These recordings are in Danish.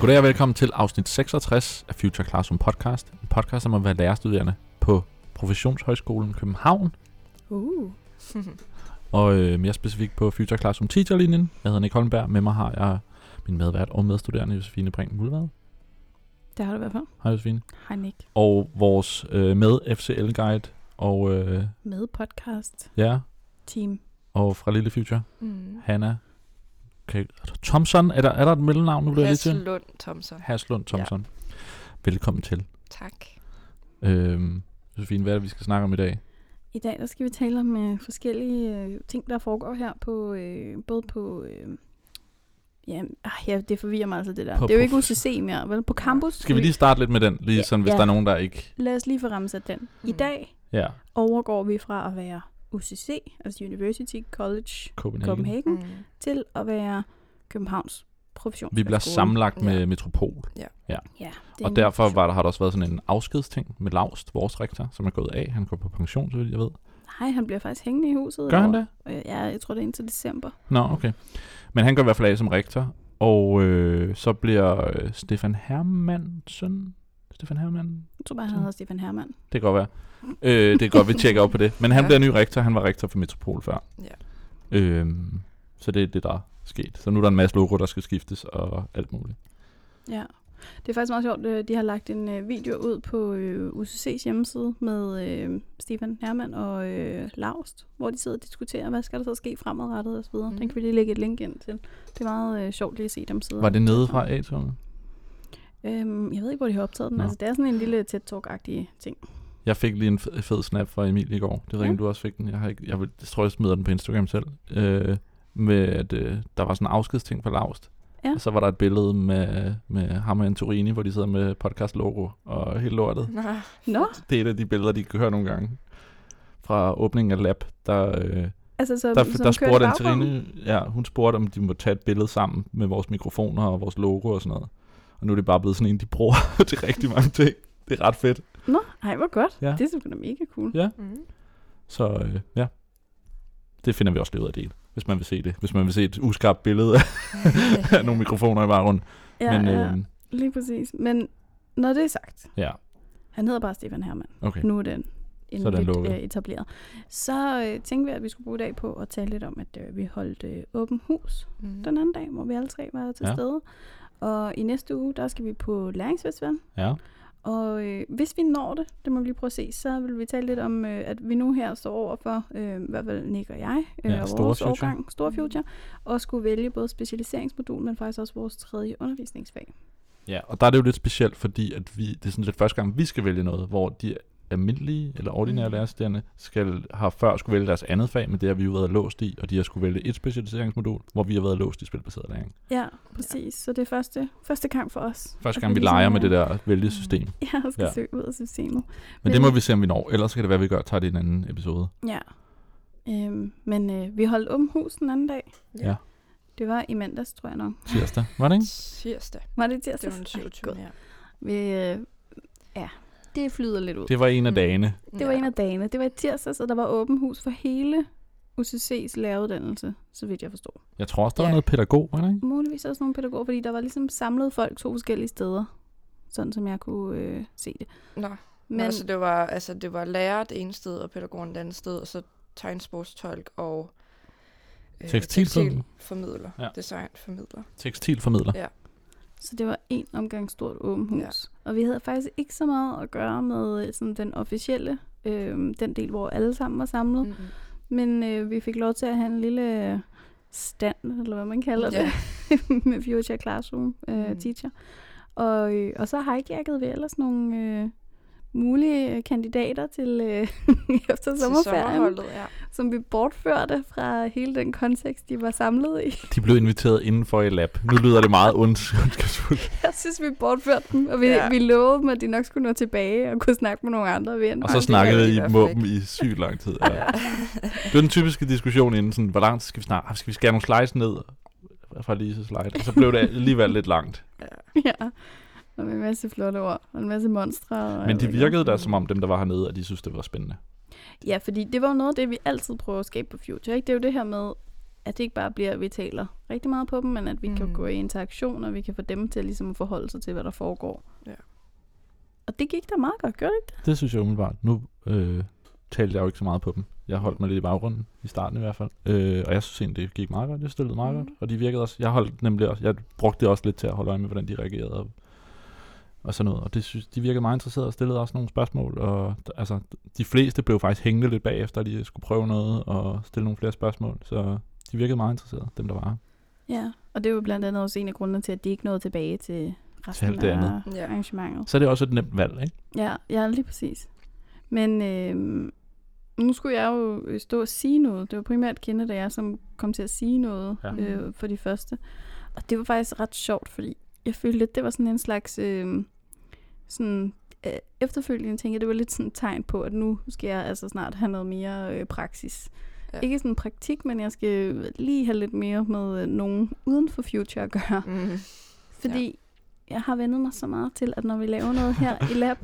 Goddag og velkommen til afsnit 66 af Future Classroom Podcast. En podcast om at være lærerstuderende på Professionshøjskolen København. Uh. Og øh, mere specifikt på Future Classroom Teacherlinjen. Jeg hedder Nick Holmberg. Med mig har jeg min medvært og medstuderende Josefine Brink Muldvad. Det har du hvert fald. Hej Josefine. Hej Nick. Og vores øh, med FCL Guide og øh, Med podcast ja, team. og fra Lille Future, Mm. Hanna okay. Thompson. Er der, er der et mellemnavn, nu bliver jeg lidt til? Hasselund Thomsen. Haslund Thompson. Ja. Velkommen til. Tak. Øhm, Josefine, hvad er det, vi skal snakke om i dag? I dag der skal vi tale om øh, forskellige øh, ting, der foregår her på øh, både på øh, ja, ah, ja, det forvirrer mig altså det der. På- det er jo ikke UCC mere, vel? På campus. Skal vi lige starte lidt med den, lige Ja, sådan, hvis ja. der er nogen, der ikke... Lad os lige få ramsat den. I Mm. dag Ja, overgår vi fra at være UCC, altså University College Copenhagen. Copenhagen, Mm. til at være Københavns profession. Vi bliver sammenlagt med Ja. Metropol, Ja, det er og derfor var der, har der også været sådan en afskedsting med Laust, vores rektor, som er gået af. Han går på pension, så vidt jeg ved. Nej, han bliver faktisk hængende i huset. Gør han det? Øh, Ja, jeg tror det er indtil december. Nå, okay. Men han går i hvert fald af som rektor, og øh, så bliver øh, Stefan Hermansen... Stefan Hermann? Jeg tror bare, han hedder Stefan Hermann. Det kan godt være. Øh, det er godt, vi tjekker op på det. Men han Ja. bliver ny rektor. Han var rektor for Metropol før. Ja. Øhm, så det er det, der er sket. Så nu er der en masse logo, der skal skiftes og alt muligt. Ja. Det er faktisk meget sjovt. øh, De har lagt en øh, video ud på øh, UCC's hjemmeside med øh, Stefan Hermann og øh, Laust, hvor de sidder og diskuterer, hvad skal der så ske fremadrettet osv. Mm. Mhm. Den kan vi lige lægge et link ind til. Det er meget øh, sjovt lige at se dem sidde. Var det nede fra sammen. Øhm, jeg ved ikke, hvor de har optaget den. Nå. Altså, det er sådan en lille TED-talk-agtig ting. Jeg fik lige en fed, fed snap fra Emil i går. Det jeg Ja. du også fik den. Jeg, har ikke, jeg, vil, jeg tror, jeg smider den på Instagram selv. Øh, med at øh, der var sådan en afskedsting for Laust. Ja. Og så var der et billede med, med ham og Antorini, hvor de sidder med podcast-logo og helt lortet. Nå. Nå, Det er et af de billeder, de kan høre nogle gange. Fra åbningen af Lab, der, øh, altså så, der, som der spurgte? Antorini, ja, hun spurgte, om de må tage et billede sammen med vores mikrofoner og vores logo og sådan noget. Og nu er det bare blevet sådan en, de bruger til rigtig mange ting. Det er ret fedt. Nå, ej, hvor godt. Ja. Det er da mega cool. Ja. Mm. Så øh, ja, det finder vi også lige ud af del, hvis man vil se det. Hvis man vil se et uskarpt billede af, nogle mikrofoner i baggrunden. Ja, Men ja, øh, lige præcis. Men når det er sagt, ja, han hedder bare Stefan Hermann. okay. Nu er den er lukket. øh, etableret. Så øh, tænkte vi, at vi skulle bruge i dag på at tale lidt om, at øh, vi holdt øh, åben hus Mm. den anden dag, hvor vi alle tre var til ja. stede. Og i næste uge, der skal vi på læringsfestival. Ja, Og øh, hvis vi når det, det må vi lige prøve at se, så vil vi tale lidt om, øh, at vi nu her står over for, øh, i hvert fald Nick og jeg, øh, Ja, og Store vores Future. årgang, Store Future, og skulle vælge både specialiseringsmodul, men faktisk også vores tredje undervisningsfag. ja, og der er det jo lidt specielt, fordi at vi, det er sådan lidt første gang, vi skal vælge noget, hvor de almindelige eller ordinære Mm. lærerstuderende skal, har før skulle vælge deres andet fag, men det har vi jo været låst i, og de har skulle vælge et specialiseringsmodul, hvor vi har været låst i spilbaseret læring. Ja, præcis. Så det er første, første gang for os. Første gang, vi ligesom, leger med øh, det der vælgesystem. Ja, og skal Ja. ja. søge ud af systemet. Men Men- det må vi se, om vi når. Ellers kan det være, at vi gør, tager det i en anden episode. Ja. Øhm, men øh, vi holdt åben hus den anden dag. Ja. Det var i mandags, tror jeg nok. Tirsdag, var det ikke? Tirsdag. Var det Det tirsdag? var den 27. Ja. Vi, øh, ja, det flyder lidt ud. Det, var en af Mm. dagene. det var en af dagene. Det var i tirsdag, så der var åben hus for hele UCC's læreruddannelse, så vidt jeg forstår. Jeg tror også, der var Ja. noget pædagog, var det ikke? Muligvis også nogle pædagoger, fordi der var ligesom samlet folk to forskellige steder, sådan som jeg kunne øh, se det. Nå, Men men altså, det var, altså det var lærer det ene sted, og pædagogen det andet sted, og så tegnsprogstolk og øh, Tekstilformidler. tekstilformidler. Ja. Ja. Designformidler. Tekstilformidler. Ja. Så det var en omgang stort åben hus. Ja. Og vi havde faktisk ikke så meget at gøre med øh, sådan, den officielle, øh, den del, hvor alle sammen var samlet. Mm. Mm-hmm. Men øh, vi fik lov til at have en lille stand, eller hvad man kalder Ja. det, med Future Classroom øh, Mhm. Teacher. Og, øh, og så hijackede vi ellers nogle øh, mulige øh, kandidater til øh, efter Til sommerferien, sommerholdet, ja. som vi bortførte fra hele den kontekst, de var samlet i. De blev inviteret indenfor i lab. Nu lyder det meget ond- ondskabsfuldt. Jeg synes, vi bortførte dem, og vi, ja. Vi lovede dem, at de nok skulle nå tilbage og kunne snakke med nogle andre venner. Og så snakkede i med dem i sygt lang tid. Ja. Det var den typiske diskussion inden, sådan, hvor langt skal vi snakke? Skal vi skære nogle slides ned fra Lise slide? Og så blev det alligevel lidt langt. ja. Og med en masse flotte ord, og en masse monstre. Og Men jeg de ved ikke virkede da som om dem, der var hernede, at de synes, det var spændende. Ja, fordi det var jo noget af det, vi altid prøver at skabe på Future. Ikke? Det er jo det her med, at det ikke bare bliver, at vi taler rigtig meget på dem, men at vi mm. kan gå i interaktion, og vi kan få dem til ligesom at forholde sig til, hvad der foregår. Ja. Og det gik da meget godt, gjorde det ikke Det synes jeg umiddelbart. Nu øh, talte jeg jo ikke så meget på dem. Jeg holdt mig lidt i baggrunden, i starten i hvert fald. Øh, og jeg synes egentlig, det gik meget godt. Jeg stillede meget mm. godt. Og de virkede også. Jeg holdt nemlig også, jeg brugte det også lidt til at holde øje med, hvordan de reagerede. Og, og sådan noget. Og det synes, de virkede meget interesserede og stillede også nogle spørgsmål. Og altså, de fleste blev faktisk hængende lidt bagefter, at de skulle prøve noget og stille nogle flere spørgsmål. Så de virkede meget interesserede, dem der var. Ja, og det var blandt andet også en af grundene til, at de ikke nåede tilbage til resten alt det af andet. Ja. arrangementet. Så er det også et nemt valg, ikke? Ja, ja, lige præcis. Men øh, nu skulle jeg jo øh, stå og sige noget. Det var primært Kende, der jeg, som kom til at sige noget ja. øh, for de første. Og det var faktisk ret sjovt, fordi jeg følte lidt, det var sådan en slags... Øh, sådan, øh, efterfølgende tænkte jeg, det var lidt sådan et tegn på, at nu skal jeg altså snart have noget mere øh, praksis. Ja. Ikke sådan praktik, men jeg skal lige have lidt mere med øh, nogen uden for Future at gøre. Mm. Fordi ja. jeg har vendet mig så meget til, at når vi laver noget her i lab,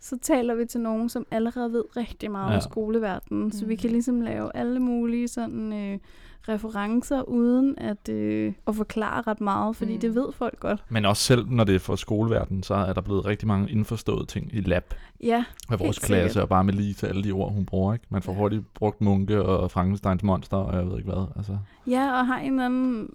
så taler vi til nogen, som allerede ved rigtig meget ja. Om skoleverdenen. Så vi Mhm. kan ligesom lave alle mulige sådan øh, referencer, uden at, øh, at forklare ret meget, fordi Mm. det ved folk godt. Men også selv, når det er for skoleverdenen, så er der blevet rigtig mange indforståede ting i lab Ja, af vores Helt klasse, sikkert. og bare med lige til alle de ord, hun bruger. Ikke? Man får Ja. hurtigt brugt Munke og Frankensteins monster, og jeg ved ikke hvad. Altså, ja, og har en eller anden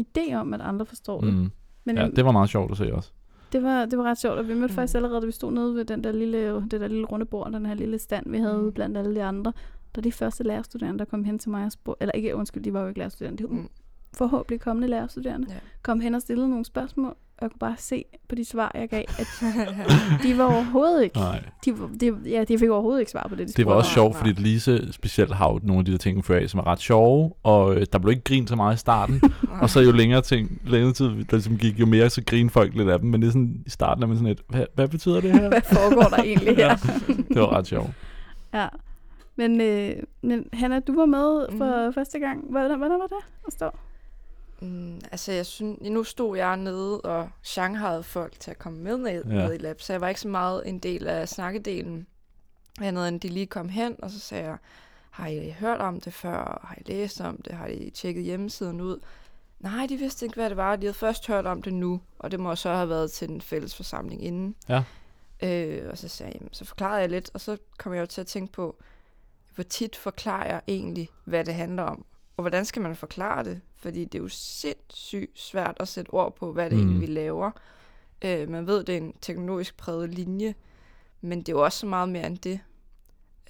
idé om, at andre forstår det. mm. Men Ja, det var meget sjovt at se også. det, var, det var ret sjovt, og vi mødte Mm. faktisk allerede, da vi stod nede ved den der lille, det der lille runde bord, den her lille stand, vi havde mm. blandt alle de andre. Der de første lærerstuderende, der kom hen til mig og spurgte, eller ikke, undskyld, de var jo ikke lærerstuderende, det var Mm. forhåbentlig kommende lærerstuderende, Ja. kom hen og stillede nogle spørgsmål, og jeg kunne bare se på de svar, jeg gav, at de var overhovedet ikke, Nej. de, var- de, ja, de fik overhovedet ikke svar på det, de Det var også sjovt, fordi Lise specielt har jo nogle af de der ting før af, som er ret sjove, og øh, der blev ikke grint så meget i starten, og så jo længere ting, længere tid, der ligesom gik, jo mere så griner folk lidt af dem, men det er sådan, i starten er man sådan et, hvad, hvad betyder det her? Hvad foregår der egentlig her? det var ret sjovt. ja. Men, øh, men Hanna, du var med for Mm. første gang. Hvordan, hvordan var det at stå? Mm, altså, jeg synes, nu stod jeg nede og shanghaiede folk til at komme med ned, Ja. ned i lab, så jeg var ikke så meget en del af snakkedelen. Andet end de lige kom hen, og så sagde jeg, har I hørt om det før? Har I læst om det? Har I tjekket hjemmesiden ud? Nej, de vidste ikke, hvad det var. De havde først hørt om det nu, og det må så have været til den fælles forsamling inden. Ja. Øh, og så sagde jeg, jamen, så forklarede jeg lidt, og så kom jeg jo til at tænke på, hvor tit forklarer jeg egentlig, hvad det handler om? Og hvordan skal man forklare det? Fordi det er jo sindssygt svært at sætte ord på, hvad det Mm. egentlig vi laver. Øh, man ved, det er en teknologisk præget linje, men det er jo også så meget mere end det.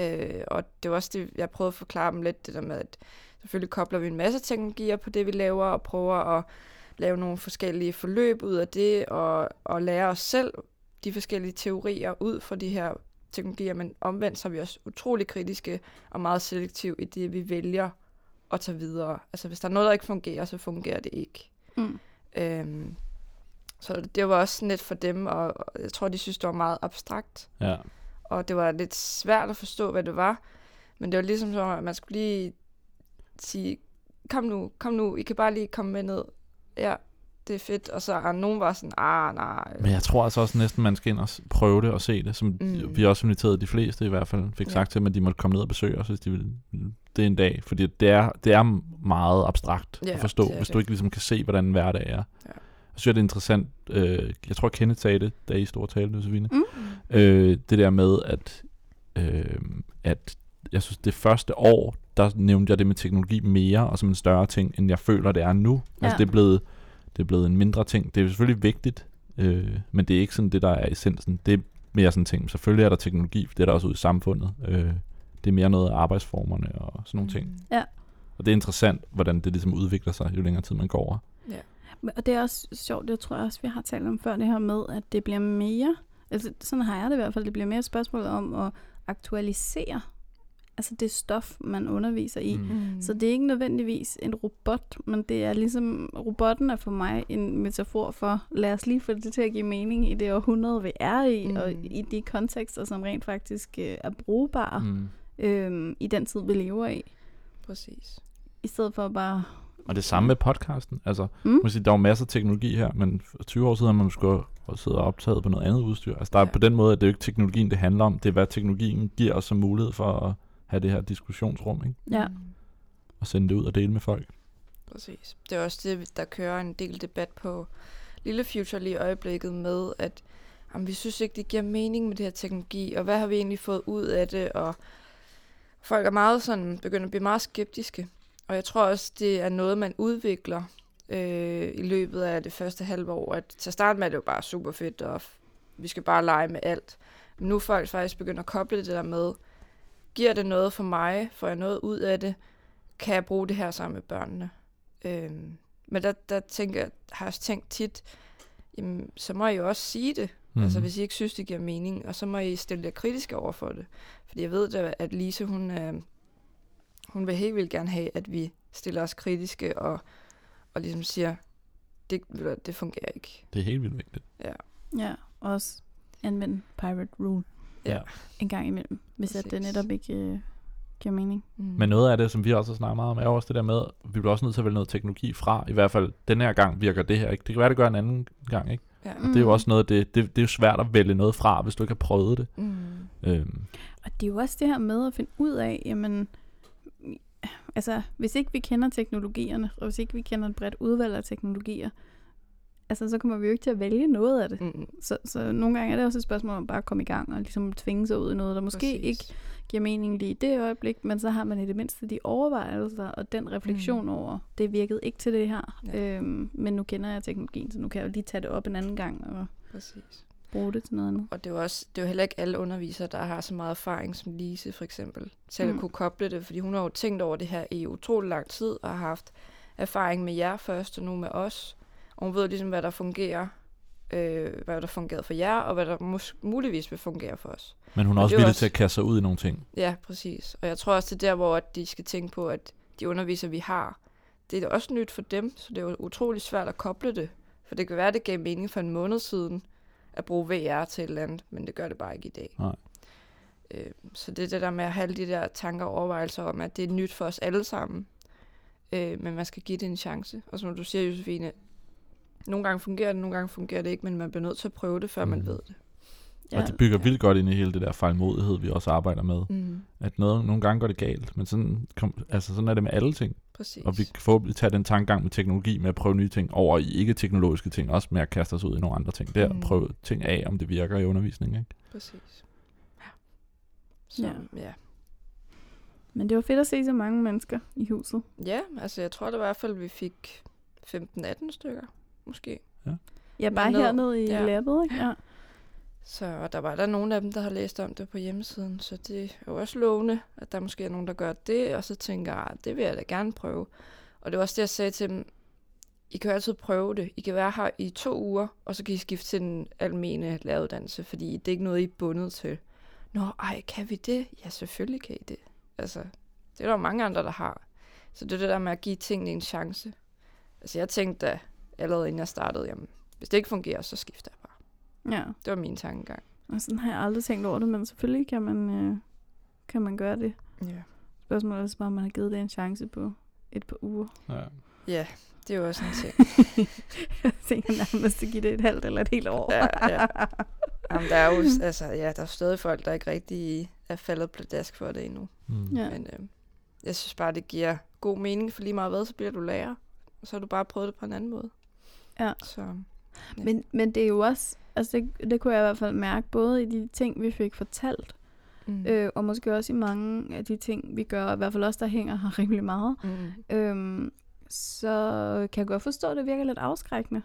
Øh, og det var også det, jeg prøvede at forklare dem lidt, det der med, at selvfølgelig kobler vi en masse teknologier på det, vi laver, og prøver at lave nogle forskellige forløb ud af det, og, og lære os selv de forskellige teorier ud fra de her teknologier, men omvendt så er vi også utrolig kritiske og meget selektive i det, vi vælger at tage videre. Altså hvis der er noget, der ikke fungerer, så fungerer det ikke. Mm. Øhm, så det var også lidt for dem, og og jeg tror, de synes, det var meget abstrakt, Ja. og det var lidt svært at forstå, hvad det var. Men det var ligesom som, at man skulle lige sige, kom nu, kom nu, I kan bare lige komme med ned. Ja, det er fedt. Og så er nogen var sådan, ah, nej. Men jeg tror altså også næsten, man skal ind og prøve det og se det, som mm. Vi har også inviteret de fleste i hvert fald, fik Ja. sagt til dem, at de måtte komme ned og besøge os, hvis de ville det er en dag. Fordi det er, det er meget abstrakt Ja, at forstå, det er hvis det. du ikke ligesom kan se, hvordan en hverdag er. Ja. Jeg synes, det er interessant. Øh, jeg tror, Kenneth sagde det, da I stod og talte, Josefine. Mm. Øh, det der med, at, øh, at jeg synes, det første år, der nævnte jeg det med teknologi mere, og som en større ting, end jeg føler, det er nu. Ja. Altså, Ja. det er, blevet, det er blevet en mindre ting. Det er selvfølgelig vigtigt, øh, men det er ikke sådan det, der er essensen. Det er mere sådan ting. Selvfølgelig er der teknologi, for det er der også ude i samfundet. Øh, det er mere noget af arbejdsformerne og sådan nogle ting. Mm. Og det er interessant, hvordan det ligesom udvikler sig, jo længere tid man går over. Men- Og det er også sjovt, det tror jeg også, vi har talt om før, det her med, at det bliver mere, altså sådan har jeg det i hvert fald, det bliver mere et spørgsmål om at aktualisere altså det stof, man underviser i. Mm. Mm. Så det er ikke nødvendigvis en robot, men det er ligesom, robotten er for mig en metafor for, lad os lige få det til at give mening i det århundrede, vi er i, mm. og i de kontekster, som rent faktisk øh, er brugbare mm. Øhm, i den tid, vi lever i. Præcis. I stedet for bare... Og det samme med podcasten. Altså, Mm. man kan sige, der er jo masser af teknologi her, men for 20 år siden har man skulle og optaget på noget andet udstyr. Altså, der er Ja. på den måde, at det er jo ikke teknologien, det handler om. Det er, hvad teknologien giver os som mulighed for at have det her diskussionsrum, ikke? Ja. Og sende det ud og dele med folk. Præcis. Det er også det, der kører en del debat på Lille Future lige i øjeblikket med, at jamen, vi synes ikke, det giver mening med det her teknologi, og hvad har vi egentlig fået ud af det, og folk er meget sådan, begynder at blive meget skeptiske. Og jeg tror også, det er noget, man udvikler øh, i løbet af det første halve år. At til at starte med er det jo bare super fedt, og vi skal bare lege med alt. Men nu er folk faktisk begyndt at koble det der med, giver det noget for mig? Får jeg noget ud af det? Kan jeg bruge det her sammen med børnene? Øhm, men der, der tænker, jeg- har jeg også tænkt tit, jamen, så må I jo også sige det. Mm. Altså hvis I ikke synes, det giver mening, og så må I stille jer kritiske over for det. Fordi jeg ved da, at Lise, hun, øh, hun vil helt vildt gerne have, at vi stiller os kritiske og, og ligesom siger, det, det fungerer ikke. Det er helt vildt vigtigt. Ja, også anvende pirate rule Ja. en gang imellem, hvis at det netop ikke øh, giver mening. Mm. Men noget af det, som vi også har snakket meget om, er også det der med, at vi bliver også nødt til at vælge noget teknologi fra. I hvert fald, den her gang virker det her ikke. Det kan være, det gør en anden gang, ikke? ja. Mm. Det er jo også noget af det, det, det er jo svært at vælge noget fra, hvis du ikke har prøvet det. Mm. Øhm, Og det er jo også det her med at finde ud af, jamen, altså, hvis ikke vi kender teknologierne, og hvis ikke vi kender et bredt udvalg af teknologier, altså, så kommer vi jo ikke til at vælge noget af det. Mm. Så, så nogle gange er det også et spørgsmål om bare at komme i gang og ligesom tvinge sig ud i noget, der måske Præcis. ikke giver mening lige i det øjeblik, men så har man i det mindste de overvejelser og den refleksion Mm. over, det virkede ikke til det her, Ja. øhm, men nu kender jeg teknologien, så nu kan jeg jo lige tage det op en anden gang og Præcis. bruge det til noget andet. Og det er jo også, det er jo heller ikke alle undervisere, der har så meget erfaring som Lise for eksempel, til at Mm. kunne koble det, fordi hun har jo tænkt over det her i utrolig lang tid, og har haft erfaring med jer først, og nu med os. Og hun ved ligesom, hvad der fungerer, øh, hvad der fungerede for jer, og hvad der mus- muligvis vil fungere for os. men hun er Og også villig også- til at kaste sig ud i nogle ting. Ja, præcis. Og jeg tror også, det er der, hvor at de skal tænke på, at de undervisere, vi har, det er også nyt for dem, så det er jo utrolig svært at koble det. For det kan være, det gav mening for en måned siden at bruge VR til et eller andet, men det gør det bare ikke i dag. Nej. Øh, så det er det der med at have de der tanker og overvejelser om, at det er nyt for os alle sammen. Øh, men man skal give det en chance. Og som du siger, Josefine, nogle gange fungerer det, nogle gange fungerer det ikke, men man bliver nødt til at prøve det, før mm. man ved det. Ja. Og det bygger vildt godt ind i hele det der fejlmodighed, vi også arbejder med. Mm. At noget, nogle gange går det galt, men sådan, kom, altså sådan er det med alle ting. Præcis. Og vi kan forhåbentlig tage den tankegang med teknologi, med at prøve nye ting over i ikke-teknologiske ting, også med at kaste os ud i nogle andre ting der, Mm. og prøve ting af, om det virker i undervisningen. Ikke? Præcis. Ja. Så, Ja. ja. ja. Men det var fedt at se så mange mennesker i huset. Ja, altså jeg tror det var i hvert fald, vi fik 15-18 stykker, måske. Ja, bare ned. hernede i Ja. ja. labbet, ikke? Ja. Så og der var der nogle af dem, der har læst om det på hjemmesiden, så det er jo også lovende, at der måske er nogen, der gør det, og så tænker jeg, "Ah, det vil jeg da gerne prøve. Og det var også det, jeg sagde til dem, I kan jo altid prøve det. I kan være her i to uger, og så kan I skifte til den almene læreruddannelse, fordi det er ikke noget, I er bundet til. Nå, ej, kan vi det? Ja, selvfølgelig kan I det. Altså, det er der jo mange andre, der har. Så det er det der med at give tingene en chance. Altså, jeg tænkte da, allerede inden jeg startede, jamen, hvis det ikke fungerer, så skifter jeg bare. ja. Det var min tankegang. Og sådan har jeg aldrig tænkt over det, men selvfølgelig kan man, øh, kan man gøre det. Ja. Spørgsmålet er så bare, om man har givet det en chance på et par uger. Ja. Ja, det er jo også en ting. jeg tænker nærmest at give det et halvt eller et helt år. Ja, ja. Jamen, der er jo altså, ja, der er stadig folk, der ikke rigtig er faldet pladask for det endnu. Mm. Ja. Men øh, jeg synes bare, det giver god mening, for lige meget hvad, så bliver du lærer. Og så har du bare prøvet det på en anden måde. Ja. Så Ja. Men, men det er jo også, altså det, det kunne jeg i hvert fald mærke, både i de ting, vi fik fortalt, mm. øh, og måske også i mange af de ting, vi gør, i hvert fald også der hænger her rimelig meget, Mm. øhm, så kan jeg godt forstå, at det virker lidt afskrækkende.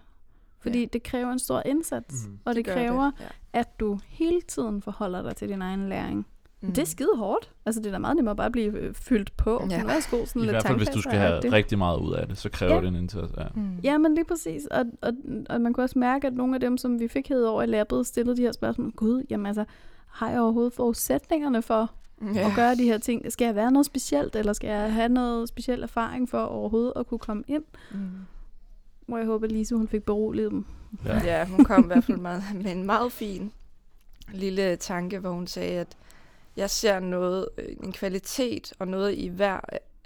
Fordi Ja. det kræver en stor indsats, Mm. og det, gør kræver, Ja. at du hele tiden forholder dig til din egen læring. Mm. Det er skide hårdt. Altså, det er da meget nemmere bare at blive øh, fyldt på. Ja. Værsgo, sådan I lidt hvert fald, hvis du skal have tandpasta-agtigt. rigtig meget ud af det, så kræver Ja. det en indsats. Ja. Mm. Ja, men lige præcis. Og, og, og man kunne også mærke, at nogle af dem, som vi fik hed over i labbet, stillede de her spørgsmål. Gud, jamen altså, har jeg overhovedet forudsætningerne for ja. at gøre de her ting? Skal jeg være noget specielt, eller skal jeg have noget speciel erfaring for overhovedet at kunne komme ind? Mm. Hvor jeg håber, at Lise hun fik beroliget dem. Ja. Ja, hun kom i hvert fald meget, med en meget fin lille tanke, hvor hun sagde, at jeg ser noget, øh, en kvalitet og noget i hver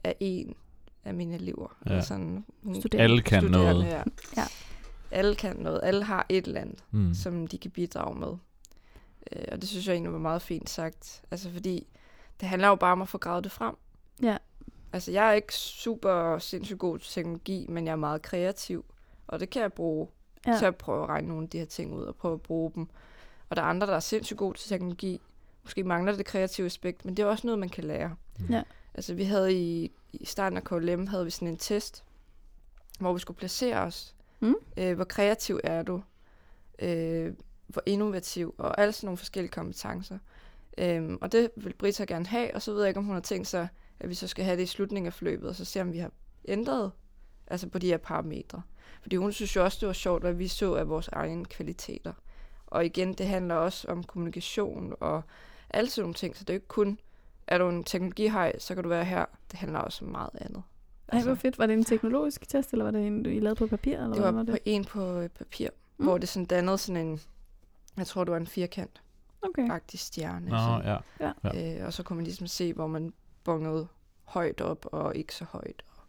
af en af mine elever. Ja. Eller Sådan, Studerende. Alle kan studerende, noget. Ja. Ja. Alle kan noget. Alle har et eller andet, Mm. som de kan bidrage med. Øh, og det synes jeg egentlig var meget fint sagt. Altså fordi, det handler jo bare om at få gravet det frem. Ja. Altså, jeg er ikke super sindssygt god til teknologi, men jeg er meget kreativ. Og det kan jeg bruge. Ja. til at prøve at regne nogle af de her ting ud og prøve at bruge dem. Og der er andre, der er sindssygt gode til teknologi. Måske mangler det kreative aspekt, men det er også noget, man kan lære. Ja. Altså, vi havde i, i starten af KLM, havde vi sådan en test, hvor vi skulle placere os. Mm. Øh, hvor kreativ er du? Øh, hvor innovativ? Og alle sådan nogle forskellige kompetencer. Øhm, og det vil Britta gerne have, og så ved jeg ikke, om hun har tænkt sig, at vi så skal have det i slutningen af forløbet, og så se, om vi har ændret altså på de her parametre. Fordi hun synes jo også, det var sjovt, hvad vi så af vores egne kvaliteter. Og igen, det handler også om kommunikation og alle sådan nogle ting, så det er jo ikke kun, er du en teknologihej, så kan du være her. Det handler også om meget andet. Ej, hvor fedt. Var det en teknologisk test, eller var det en, I lavede på papir? Eller det hvad var var på det? en på øh, papir, Mm. hvor det sådan dannede sådan en, jeg tror, det var en firkant Okay. agtig stjerne. Nå, sådan. ja. Øh, og så kunne man ligesom se, hvor man bongede højt op og ikke så højt. Og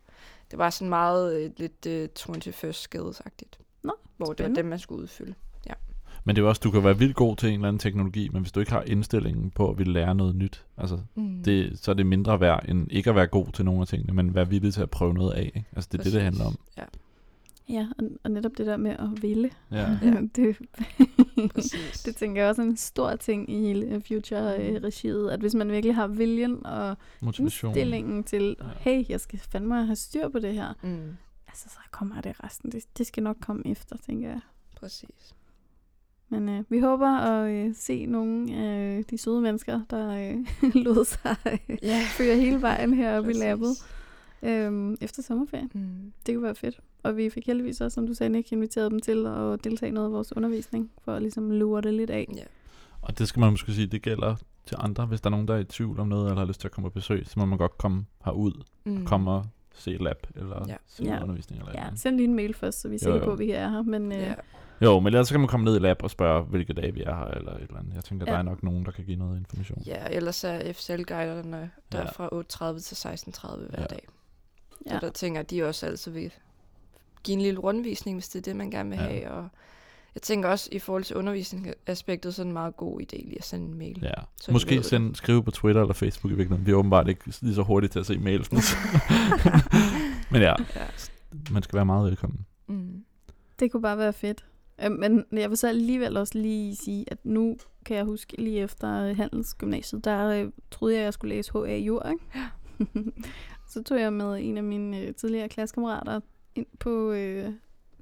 det var sådan meget øh, lidt øh, 21st skills-agtigt. Nå, Hvor det var spændende. dem, man skulle udfylde. Men det er jo også, du kan være vildt god til en eller anden teknologi, men hvis du ikke har indstillingen på at ville lære noget nyt, altså, Mm. det, så er det mindre værd, end ikke at være god til nogle af tingene, men være villig til at prøve noget af. Ikke? Altså, det er det, det handler om. Ja, Ja, og, og netop det der med at ville. Ja. Ja. det, præcis. det tænker jeg også er en stor ting i hele Future-regiet, at hvis man virkelig har viljen og Motivation. indstillingen til, Ja. hey, jeg skal fandme have styr på det her, Mm. altså så kommer det resten. Det, det skal nok komme efter, tænker jeg. Præcis. Men øh, vi håber at øh, se nogle af de søde mennesker, der øh, lod sig øh, Ja. føre hele vejen heroppe i labbet øh, efter sommerferien. Mm. Det kunne være fedt. Og vi fik heldigvis også, som du sagde, Nick, inviteret dem til at deltage i noget af vores undervisning, for at ligesom lure det lidt af. Ja. Og det skal man måske sige, det gælder til andre. Hvis der er nogen, der er i tvivl om noget, eller har lyst til at komme på besøg, så må man godt komme herud, Mm. komme og se lab, eller Ja. se Ja. undervisning. Eller Ja, send lige en mail først, så vi er sikre på, at vi er her. Men øh, Ja. Jo, men ellers så kan man komme ned i lab og spørge, hvilke dage vi er her, eller et eller andet. Jeg tænker, Ja. der er nok nogen, der kan give noget information. ja, ellers er FCL-guiderne der Ja. fra 8.30 til 16.30 hver Ja. dag. ja. Så der tænker de også altid vil give en lille rundvisning, hvis det er det, man gerne vil Ja. have. Og jeg tænker også, i forhold til undervisningsaspektet, så er det en meget god idé lige at sende en mail. Ja. Så Måske send, skrive på Twitter eller Facebook i virkeligheden. Vi er åbenbart ikke lige så hurtige til at se mails. men ja, Ja. man skal være meget velkommen. Mm. Det kunne bare være fedt. Øh, Men jeg vil så alligevel også lige sige, at nu kan jeg huske lige efter Handelsgymnasiet, der øh, troede jeg, at jeg skulle læse HA Jur, ikke? så tog jeg med en af mine øh, tidligere klassekammerater ind på øh,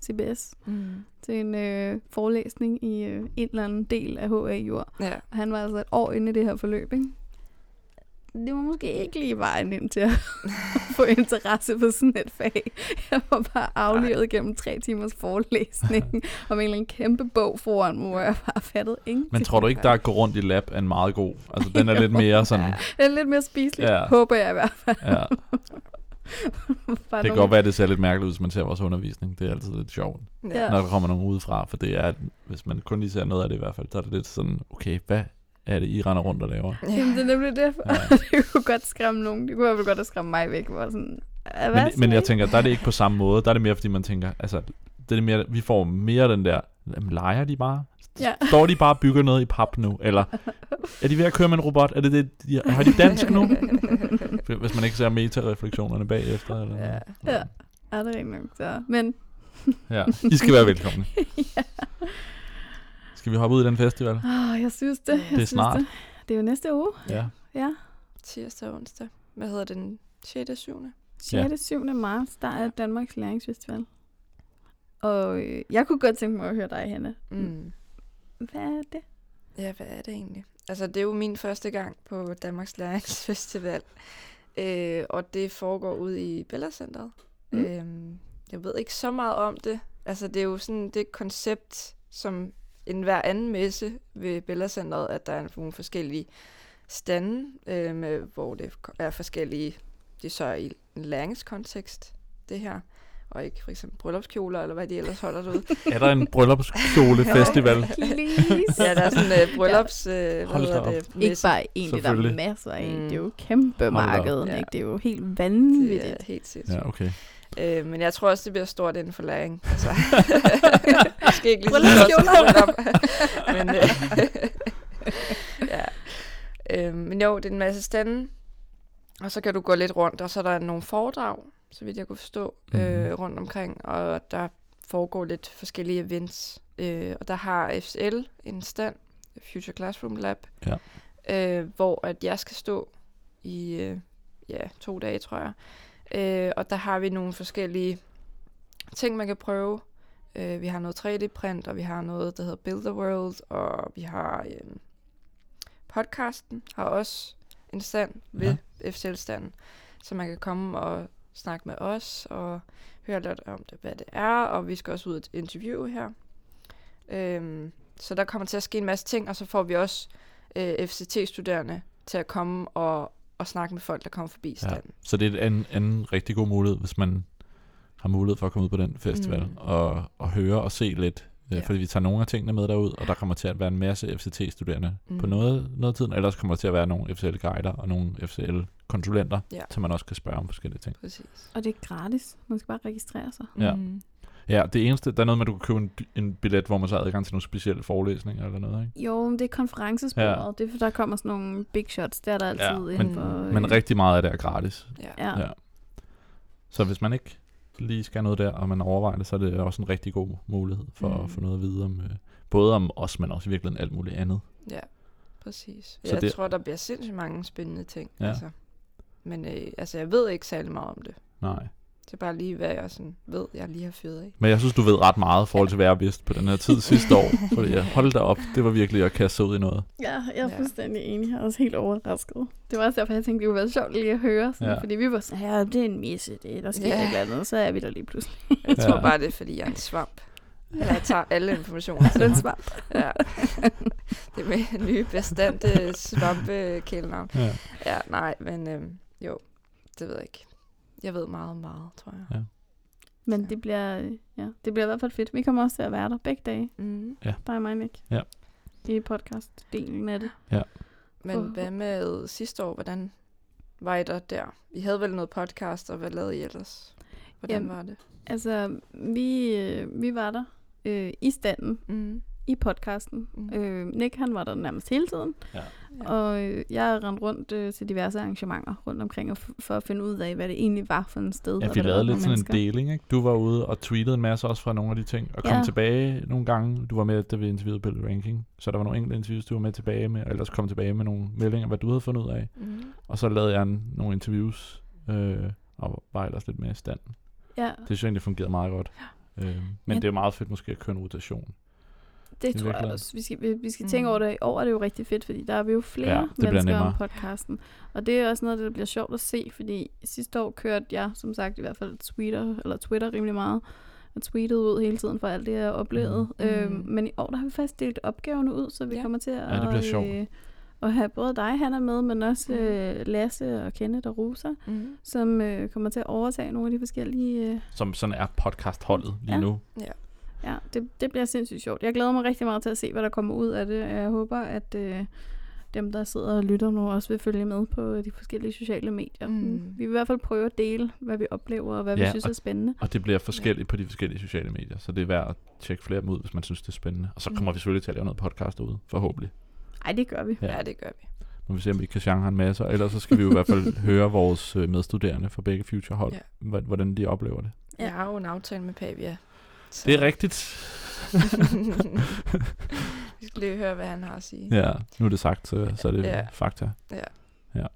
CBS Mm. til en øh, forelæsning i øh, en eller anden del af HA Jur. Ja. Og han var altså et år inde i det her forløb, ikke? Det var måske ikke lige vejen ind til at få interesse for sådan et fag. Jeg var bare aflevet gennem tre timers forelæsning om en eller anden kæmpe bog foran mig, hvor jeg bare fattede ingenting. Men tror du ikke, der at gå rundt i lab er en meget god? Altså, den er lidt mere sådan... Det er lidt mere spiseligt, Ja. ja. håber jeg i hvert fald. Ja, det kan godt være, at det ser lidt mærkeligt ud, hvis man ser vores undervisning. Det er altid lidt sjovt, Ja. Ja. når der kommer nogen udefra. For det er, hvis man kun lige ser noget af det i hvert fald, så er det lidt sådan, okay, hvad er det, I render rundt og laver? Jamen, det er nemlig det. Ja. det kunne godt skræmme nogen. Det kunne i hvert fald godt have skræmme mig væk. Hvor sådan, "Hvad Men, men jeg siger I?" tænker, der er det ikke på samme måde. Der er det mere, fordi man tænker, altså, det er mere, vi får mere den der, jamen, leger de bare? Ja. Står de bare og bygger noget i pap nu? Eller er de ved at køre med en robot? Er det det, de, har de dansk nu? Hvis man ikke ser meta-refleksionerne bagefter. Eller Ja. noget. Ja. Ja, det er ikke nok. Så. Men ja. I skal være velkomne. ja. Skal vi hoppe ud i den festival? Oh, jeg synes det. Jeg Det er synes snart. Det. det er jo næste uge. Ja. Ja. Tirsdag og onsdag. Hvad hedder den? 6. og 7. 6. og 7. marts, der er Danmarks Læringsfestival. Og øh, jeg kunne godt tænke mig at høre dig, Hanne. Mm. Hvad er det? Ja, hvad er det egentlig? Altså, det er jo min første gang på Danmarks Læringsfestival. Øh, og det foregår ud i Bella Centeret. Mm. Øhm, jeg ved ikke så meget om det. Altså, det er jo sådan det koncept, som en hver anden messe ved Bella Centeret, at der er nogle forskellige stande, øh, med, hvor det er forskellige, det så er i en læringskontekst, det her, og ikke for eksempel bryllupskjoler, eller hvad de ellers holder derude. Er der en bryllupskjole-festival? Please. ja, der er sådan en uh, bryllups... Uh, hvad Hold op. det? Ikke messe. bare en, det er der er masser af. Mm. Det er jo kæmpe marked. Ja. Ikke? Det er jo helt Det vanvittigt. er helt sindssygt. Ja, okay. Øh, men jeg tror også, det bliver stort inden for læring. Altså, måske ikke lige så bryllup. men, øh, ja. øh, men jo, det er en masse stande. Og så kan du gå lidt rundt, og så er der nogle foredrag, så vidt jeg kunne forstå, Mhm. øh, rundt omkring, og der foregår lidt forskellige events. Øh, og der har FCL en stand, Future Classroom Lab, Ja. øh, hvor at jeg skal stå i øh, ja, to dage, tror jeg. Øh, og der har vi nogle forskellige ting, man kan prøve. Øh, vi har noget 3D-print, og vi har noget, der hedder Builder World, og vi har øh, podcasten, har også en stand ved ja. FCL-standen, så man kan komme og snakke med os og høre lidt om det, hvad det er, og vi skal også ud et interview her. Øhm, så der kommer til at ske en masse ting, og så får vi også øh, FCT-studerende til at komme og, og snakke med folk, der kommer forbi Ja. standen. Så det er en anden, rigtig god mulighed, hvis man har mulighed for at komme ud på den festival Mm. og, og høre og se lidt. Ja. Ja. Fordi vi tager nogle af tingene med derud, og der kommer til at være en masse FCT-studerende mm. på noget, noget tid. Ellers kommer der til at være nogle FCL-guider og nogle FCL-konsulenter, Ja. så man også kan spørge om forskellige ting. Præcis. Og det er gratis. Man skal bare registrere sig. Ja. Mm. Ja, det eneste, der er noget med, at du kan købe en, en billet, hvor man så har adgang til nogle specielle forelæsninger eller noget, ikke? Jo, men det er konferencesporet. Ja. Det er, for der kommer sådan nogle big shots. Der er der altid Ja, ja, men- inden for... øh, Men rigtig meget af det er gratis. Ja. Ja. Ja. Så hvis man ikke lige skal noget der, og man overvejer det, så er det også en rigtig god mulighed for mm. Mm. at få noget at vide om, øh, både om os, men også i virkeligheden alt muligt andet. ja, præcis. Så jeg det- tror, der bliver sindssygt mange spændende ting. Ja. Altså. Men øh, altså, jeg ved ikke særlig meget om det. Nej. Det er bare lige, hvad jeg sådan ved, jeg lige har fyret af. Men jeg synes, du ved ret meget i forhold til, hvad jeg vidste på den her tid sidste år. Fordi jeg hold da op, det var virkelig at kaste ud i noget. Ja, jeg er Ja. fuldstændig enig. Jeg er også helt overrasket. Det var også derfor, jeg tænkte, det kunne være sjovt lige at høre. Sådan, Ja. Fordi vi var sådan, ja, det er en misse, det, der sker Ja. et eller andet. Og så er vi der lige pludselig. Jeg tror Ja. bare, det er, fordi jeg er en svamp. Eller jeg tager alle informationer. Så den svamp. Ja. det er mit nye bestandte svampekælenavn. Ja. Ja, nej, men øhm, jo, det ved jeg ikke. Jeg ved meget om meget, tror jeg. Men Ja. det bliver, ja, det bliver i hvert fald fedt. Vi kommer også til at være der begge dage. Mm. Der er mig, Nick. Ja. I podcast-delen af det. Men For- hvad med sidste år? Hvordan var I der der? I havde vel noget podcast, og hvad lavede I ellers? Hvordan Jamen, var det? Altså, vi, øh, vi var der øh, i standen, Mm. I podcasten. Mm. Øh, Nick, han var der nærmest hele tiden. Ja. Ja. Og øh, jeg rendte rundt øh, til diverse arrangementer rundt omkring, og f- for at finde ud af, hvad det egentlig var for en sted. Ja, og vi lavede lidt sådan en deling, ikke? Du var ude og tweetede en masse også fra nogle af de ting, og kom Ja. tilbage nogle gange. Du var med, da vi interviewede Bill Ranking, så der var nogle enkelte interviews, du var med tilbage med, og ellers kom tilbage med nogle meldinger, hvad du havde fundet ud af. Mm. Og så lavede jeg en, nogle interviews, øh, og var ellers lidt mere i stand. Ja, Det synes jeg egentlig fungerede meget godt. Øh, men Ja. det er meget fedt måske at køre en rotation. Det i tror jeg også. Vi skal, vi, vi skal tænke Mm. over det. I år er det jo rigtig fedt, fordi der er vi jo flere Ja, ja, mennesker om podcasten. Og det er også noget, der bliver sjovt at se, fordi sidste år kørte jeg, som sagt, i hvert fald Twitter, eller Twitter rimelig meget, og tweetede ud hele tiden for alt det, jeg oplevede. Mm. Øhm, Mm. men i år, der har vi faktisk delt opgaverne ud, så vi Ja. ja. kommer til at, det bliver sjovt. øh, at have både dig, Hanna, med, men også Mm. øh, Lasse og Kenneth og Rosa, Mm. som øh, kommer til at overtage nogle af de forskellige... Øh, Som sådan er podcastholdet lige Ja. nu. Ja, det, det bliver sindssygt sjovt. Jeg glæder mig rigtig meget til at se, hvad der kommer ud af det. Jeg håber, at øh, dem, der sidder og lytter nu, også vil følge med på de forskellige sociale medier. Mm. Mm. Vi vil i hvert fald prøve at dele, hvad vi oplever, og hvad Ja, vi synes og- er spændende. Og det bliver forskelligt på de forskellige sociale medier, så det er værd at tjekke flere dem ud, hvis man synes, det er spændende. Og så kommer Mm. vi selvfølgelig til at lave noget podcast derude, forhåbentlig. Ej, det gør vi. Ja. Ja, det gør vi. Nu vi se, om vi kan genre en masse, og ellers så skal vi jo i hvert fald høre vores øh, medstuderende fra begge Future hold, Ja. ja. hvordan de oplever det. Ja. Jeg har jo en aftale med Pavia. Så Det er rigtigt. vi skal lige høre, hvad han har at sige. Ja, nu er det sagt, så, så er det Ja. ja. fakta. Ja. ja.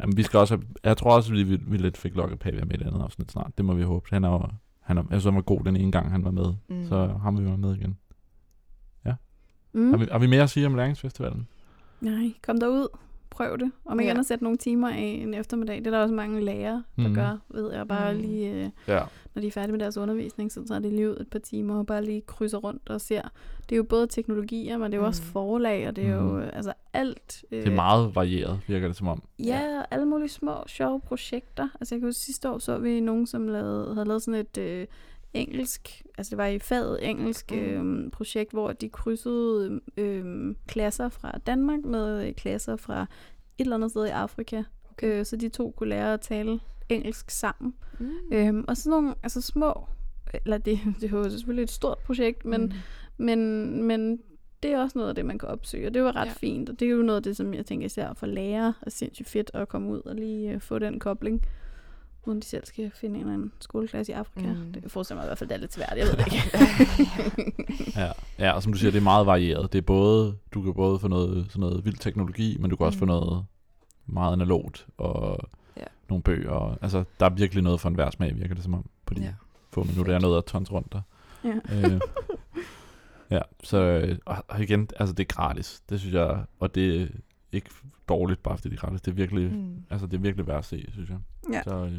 Jamen, vi skal også have, jeg tror også, vi, vi, vi lidt fik lukket Pavia med i det andet afsnit snart. Det må vi håbe. Han er jo, han er, jeg synes, han var god den ene gang, han var med. Mm. Så ham vil vi være med igen. Mm. Har, vi, har vi mere at sige om læringsfestivalen? Nej, kom derud. Prøv det. Om igen Ja. at sætte nogle timer af en eftermiddag. Det er der også mange lærere, der Mhm. gør, ved jeg. Bare Mhm. lige, øh, Ja. når de er færdige med deres undervisning, så tager de lige ud et par timer og bare lige krydser rundt og ser. Det er jo både teknologier, men det er jo også Mhm. forlag, og det er jo Mhm. øh, altså alt. Øh, Det er meget varieret, virker det som om. Ja, og alle mulige små, sjove projekter. Altså jeg kan huske, sidste år så vi nogen, som lavede, havde lavet sådan et øh, engelsk, altså det var i faget engelsk Mm. øh, projekt, hvor de krydsede øh, klasser fra Danmark med øh, klasser fra et eller andet sted i Afrika. Okay. Øh, så de to kunne lære at tale engelsk sammen. Mm. Øhm, og sådan nogle altså små, eller det, det var selvfølgelig et stort projekt, men, Mm. men, men det er også noget af det, man kan opsøge, og det var ret Ja. fint. Og det er jo noget af det, som jeg tænker især for lærere er sindssygt fedt at komme ud og lige øh, få den kobling, uden de selv skal finde en eller anden skoleklasse i Afrika. Mm. Det forestiller mig i hvert fald, det er lidt svært, jeg ved det ikke. Ja, ja, og som du siger, det er meget varieret. Det er både, du kan både få noget, sådan noget vild teknologi, men du kan også få Mm. noget meget analogt og Ja. nogle bøger. Altså, der er virkelig noget for enhver smag, virker det som om, på de Ja. få minutter, jeg nåede at tons rundt der. ja. øh, ja, så øh, og igen, altså det er gratis. Det synes jeg, og det er ikke dårligt, bare fordi det er gratis. Det er virkelig, mm. Altså det er virkelig værd at se, synes jeg. Ja. Så øh,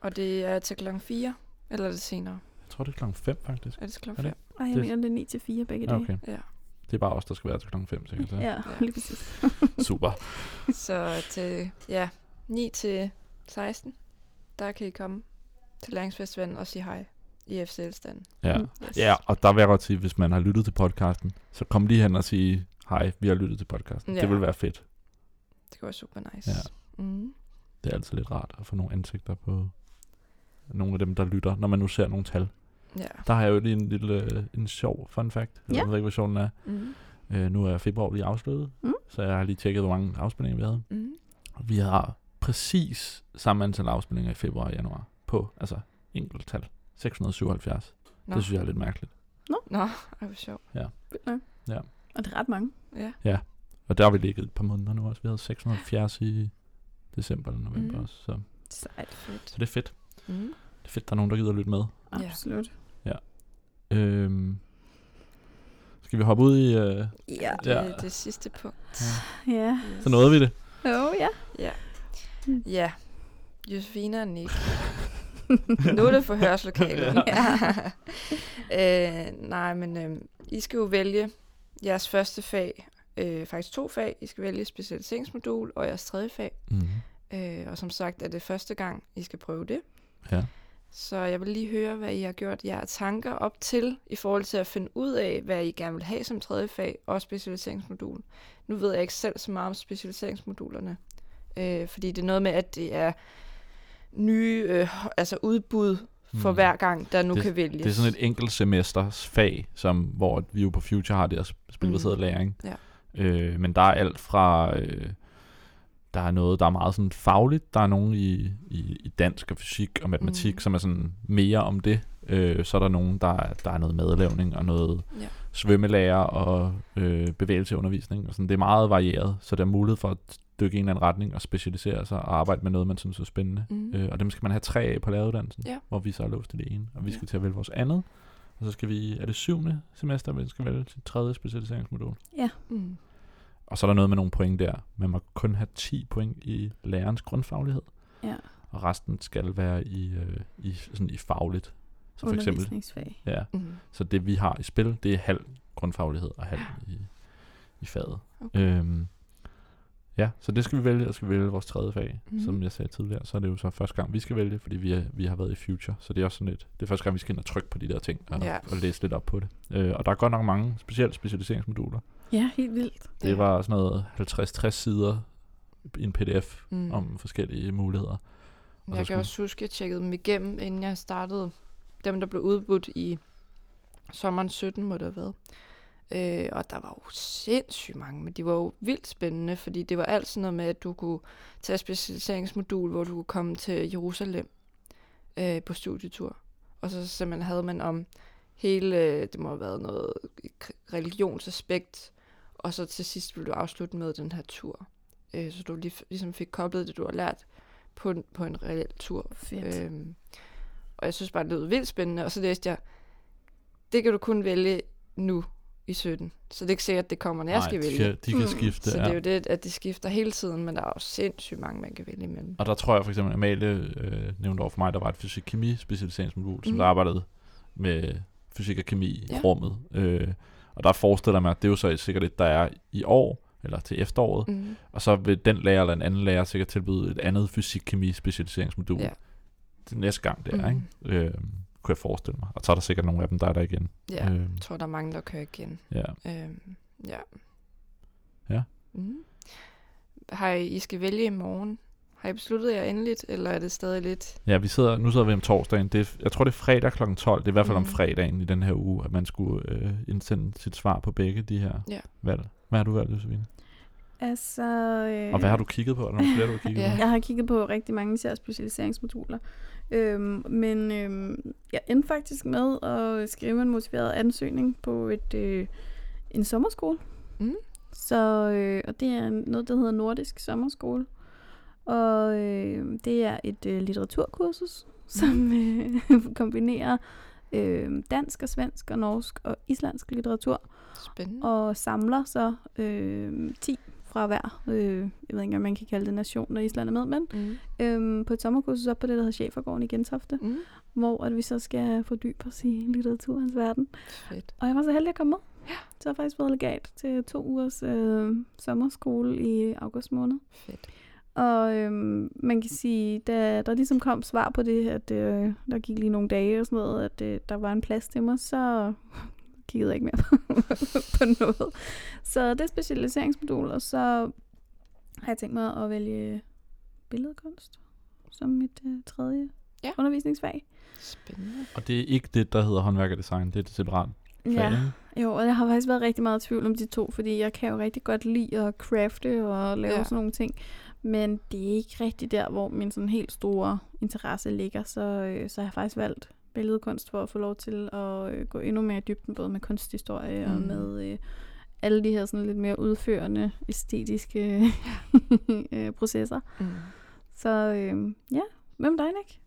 Og det er til klokken 4, eller er det senere? jeg tror, det er klokken 5 faktisk. Er det til Er klokken det? 5? Ej, jeg Det- mener, det er 9 til 4 begge Ja, dage. okay. Ja. Det er bare os, der skal være til klokken 5, sikkert. Så. Ja, Ja. lige præcis. Super. Så til, ja, 9 til 16, der kan I komme til Læringsfestivalen og sige hej i FC-standen. Ja. Mm. Yes. Ja, og der vil jeg godt sige, hvis man har lyttet til podcasten, så kom lige hen og sige, hej, vi har lyttet til podcasten. Ja. Det vil være fedt. Det kunne være super nice. Ja. Mm. Det er altid lidt rart at få nogle ansigter på nogle af dem, der lytter, når man nu ser nogle tal. Ja. Der har jeg jo lige en lille øh, en sjov fun fact. Ja. Jeg ved ikke, hvad sjov den er. Mm. Øh, nu er februar lige afsluttet, Mm. så jeg har lige tjekket, hvor mange afspilninger vi havde. Mm. Vi har præcis samme antal afspilninger i februar og januar på, altså enkelt tal. 677. Nå. Det synes jeg er lidt mærkeligt. Nå, ej, hvor sjovt. Fedt nok. Ja. Og det er ret mange. Ja. Og der har vi ligget et par måneder nu også. Vi havde 670 i december eller november Mm. også. Så, Sejt. Fedt. så det er fedt. Mm. Det er fedt, der er nogen, der gider at lytte med. Ja. Absolut. Øhm, skal vi hoppe ud i... Øh, Ja. Det Ja. er det sidste punkt. Ja. Yes. så nåede vi det. Jo, ja. Ja. Mm. Ja. Josefina og Nick. nu er det forhørslokalet. øh, nej, men øh, I skal jo vælge jeres første fag. Øh, faktisk to fag. I skal vælge specialiseringsmodul og jeres tredje fag. Mm. Øh, og som sagt er det første gang, I skal prøve det. Ja. Så jeg vil lige høre, hvad I har gjort jer tanker op til, i forhold til at finde ud af, hvad I gerne vil have som tredje fag og specialiseringsmodul. Nu ved jeg ikke selv så meget om specialiseringsmodulerne, øh, fordi det er noget med, at det er nye øh, altså udbud for Mm. hver gang, der nu Det- kan vælges. Det er sådan et enkelt semesters fag, som, hvor vi jo på Future har det her spilbaseret Mm. læring. Ja. Øh, men der er alt fra... Øh, der er noget, der er meget sådan fagligt. Der er nogen i, i, i dansk og fysik og matematik, Mm. som er sådan mere om det. Øh, så er der nogen, der er, der er noget madlavning og noget Ja. svømmelærer og øh, bevægelseundervisning. Og sådan. Det er meget varieret, så der er mulighed for at dykke i en eller anden retning og specialisere sig og arbejde med noget, man synes er spændende. Mm. Øh, og dem skal man have tre af på læreruddannelsen, Ja. hvor vi så er låst i det ene. Og vi Ja. skal til at vælge vores andet. Og så skal vi, er det syvende semester, vi skal vælge til tredje specialiseringsmodul. Mm. Og så er der noget med nogle point der. Man må kun have 10 point i lærerens grundfaglighed, Ja. og resten skal være i, øh, i, sådan i fagligt. Så for eksempel, ja, Mm. så det vi har i spil, det er halv grundfaglighed og halv i, i faget. Okay. Øhm, ja, så det skal vi vælge, og skal vi vælge vores tredje fag. Mm. Som jeg sagde tidligere, så er det jo så første gang, vi skal vælge, fordi vi, er, vi har været i Future. Så det er også sådan lidt, det er første gang, vi skal ind og trykke på de der ting, og, Ja. og læse lidt op på det. Øh, og der er godt nok mange, specielt specialiseringsmoduler. Ja, helt vildt. Det Ja. var sådan noget 50-60 sider i en pdf Mm. om forskellige muligheder. Og Jeg kan skulle- også huske, at jeg tjekkede dem igennem, inden jeg startede. Dem, der blev udbudt i sommeren 17, må det have været. Øh, og der var jo sindssygt mange, men de var jo vildt spændende, fordi det var alt sådan noget med, at du kunne tage specialiseringsmodul, hvor du kunne komme til Jerusalem øh, på studietur. Og så simpelthen havde man om hele, det må have været noget religionsaspekt, og så til sidst blev du afslutte med den her tur. Øh, så du lige, ligesom fik koblet det, du har lært på en, på en reel tur. Fedt. Øhm, og jeg synes bare, det lød vildt spændende. Og så læste jeg, det kan du kun vælge nu i 17. Så det er ikke sikkert, at det kommer, når jeg skal de vælge. kan, de kan Mm. skifte. Så ja. det er jo det, at det skifter hele tiden, men der er jo sindssygt mange, man kan vælge imellem. Og der tror jeg for eksempel, Amalie øh, nævnte over for mig, der var et fysik-kemi specialiseringsmodul, mm. som der arbejdede med fysik og kemi i Ja. rummet. Øh, og der forestiller mig, at det er jo så sikkert et, der er i år, eller til efteråret. Mm. Mm. Og så vil den lærer eller en anden lærer sikkert tilbyde et andet fysik-kemi specialiseringsmodul Ja. til næste gang der, Mhm. ikke? Øh, kunne jeg forestille mig. Og så er der sikkert nogle af dem, der er der igen. Ja, Øh, jeg tror, der er mange, der kører igen. ja. Øhm, ja. Ja. Mm. Har I, I skal vælge i morgen. Har I besluttet jer endeligt, eller er det stadig lidt... Ja, vi sidder, nu sidder vi om torsdagen. Det er, jeg tror, det er fredag kl. 12. Det er i hvert fald mm. om Mhm. fredagen i den her uge, at man skulle øh, indsende sit svar på begge de her Ja. valg. Hvad har du valgt, Josefine? Altså, øh, Og hvad har du kigget på? Er der nogle flere, du har kigget Ja. på? Jeg har kigget på rigtig mange især specialiseringsmoduler. Øhm, men øhm, jeg endte faktisk med at skrive en motiveret ansøgning på et øh, en sommerskole. Mm. Så, øh, og det er noget, der hedder Nordisk Sommerskole. Og øh, det er et øh, litteraturkursus, som øh, kombinerer øh, dansk og svensk og norsk og islandsk litteratur Spændende. og samler så øh, 10 fra hver, øh, jeg ved ikke, om man kan kalde det nation, når Island er med, men Mm. øhm, på et sommerkursus op på det, der hedder Chefergården i Gentofte, Mm. hvor at vi så skal fordybe os i litteraturens verden. Fedt. Og jeg var så heldig at komme med. Ja. Så har jeg faktisk været legat til to ugers øh, sommerskole i august måned. Fedt. Og øhm, man kan sige, da der ligesom kom svar på det, at øh, der gik lige nogle dage og sådan noget, at øh, der var en plads til mig, så kiggede ikke mere på, på noget. Så det er specialiseringsmodul, og så har jeg tænkt mig at vælge billedkunst som mit øh, tredje Ja. undervisningsfag. Spændende. Og det er ikke det, der hedder håndværk og design. Det er et separat fag, Ja, ikke? jo, og jeg har faktisk været rigtig meget i tvivl om de to, fordi jeg kan jo rigtig godt lide at crafte og lave Ja. ja. sådan nogle ting. Men det er ikke rigtig der, hvor min sådan helt store interesse ligger. Så, øh, så har jeg faktisk valgt billedkunst for at få lov til at øh, gå endnu mere i dybden, både med kunsthistorie mm. og med øh, alle de her sådan lidt mere udførende, æstetiske øh, processer. Mm. Så øh, ja, hvem dig, Nick?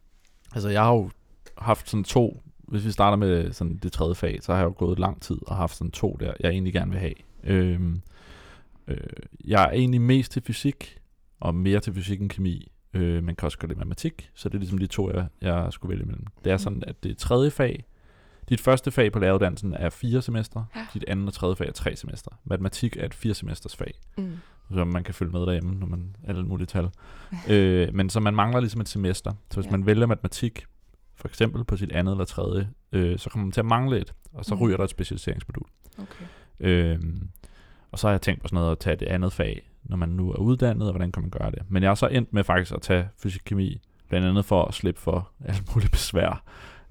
Altså, jeg har jo haft sådan to, hvis vi starter med sådan det tredje fag, så har jeg jo gået lang tid og haft sådan to der, jeg egentlig gerne vil have. Øhm, øh, jeg er egentlig mest til fysik, og mere til fysik end kemi, øh, men kan også godt lide matematik, så det er ligesom de to, jeg, jeg skulle vælge mellem. Det er sådan, at det tredje fag, dit første fag på læreruddannelsen er fire semestre, Ja. dit andet og tredje fag er tre semestre. Matematik er et fire semesters fag Mm. så man kan følge med derhjemme, når man alle mulige tal. øh, men så man mangler ligesom et semester. Så hvis Ja. man vælger matematik, for eksempel på sit andet eller tredje, øh, så kommer man til at mangle et, og så Mhm. ryger der et specialiseringsmodul. Okay. Øh, og så har jeg tænkt på sådan noget at tage det andet fag, når man nu er uddannet, og hvordan kan man gøre det. Men jeg har så endt med faktisk at tage fysik-kemi, blandt andet for at slippe for alt muligt besvær.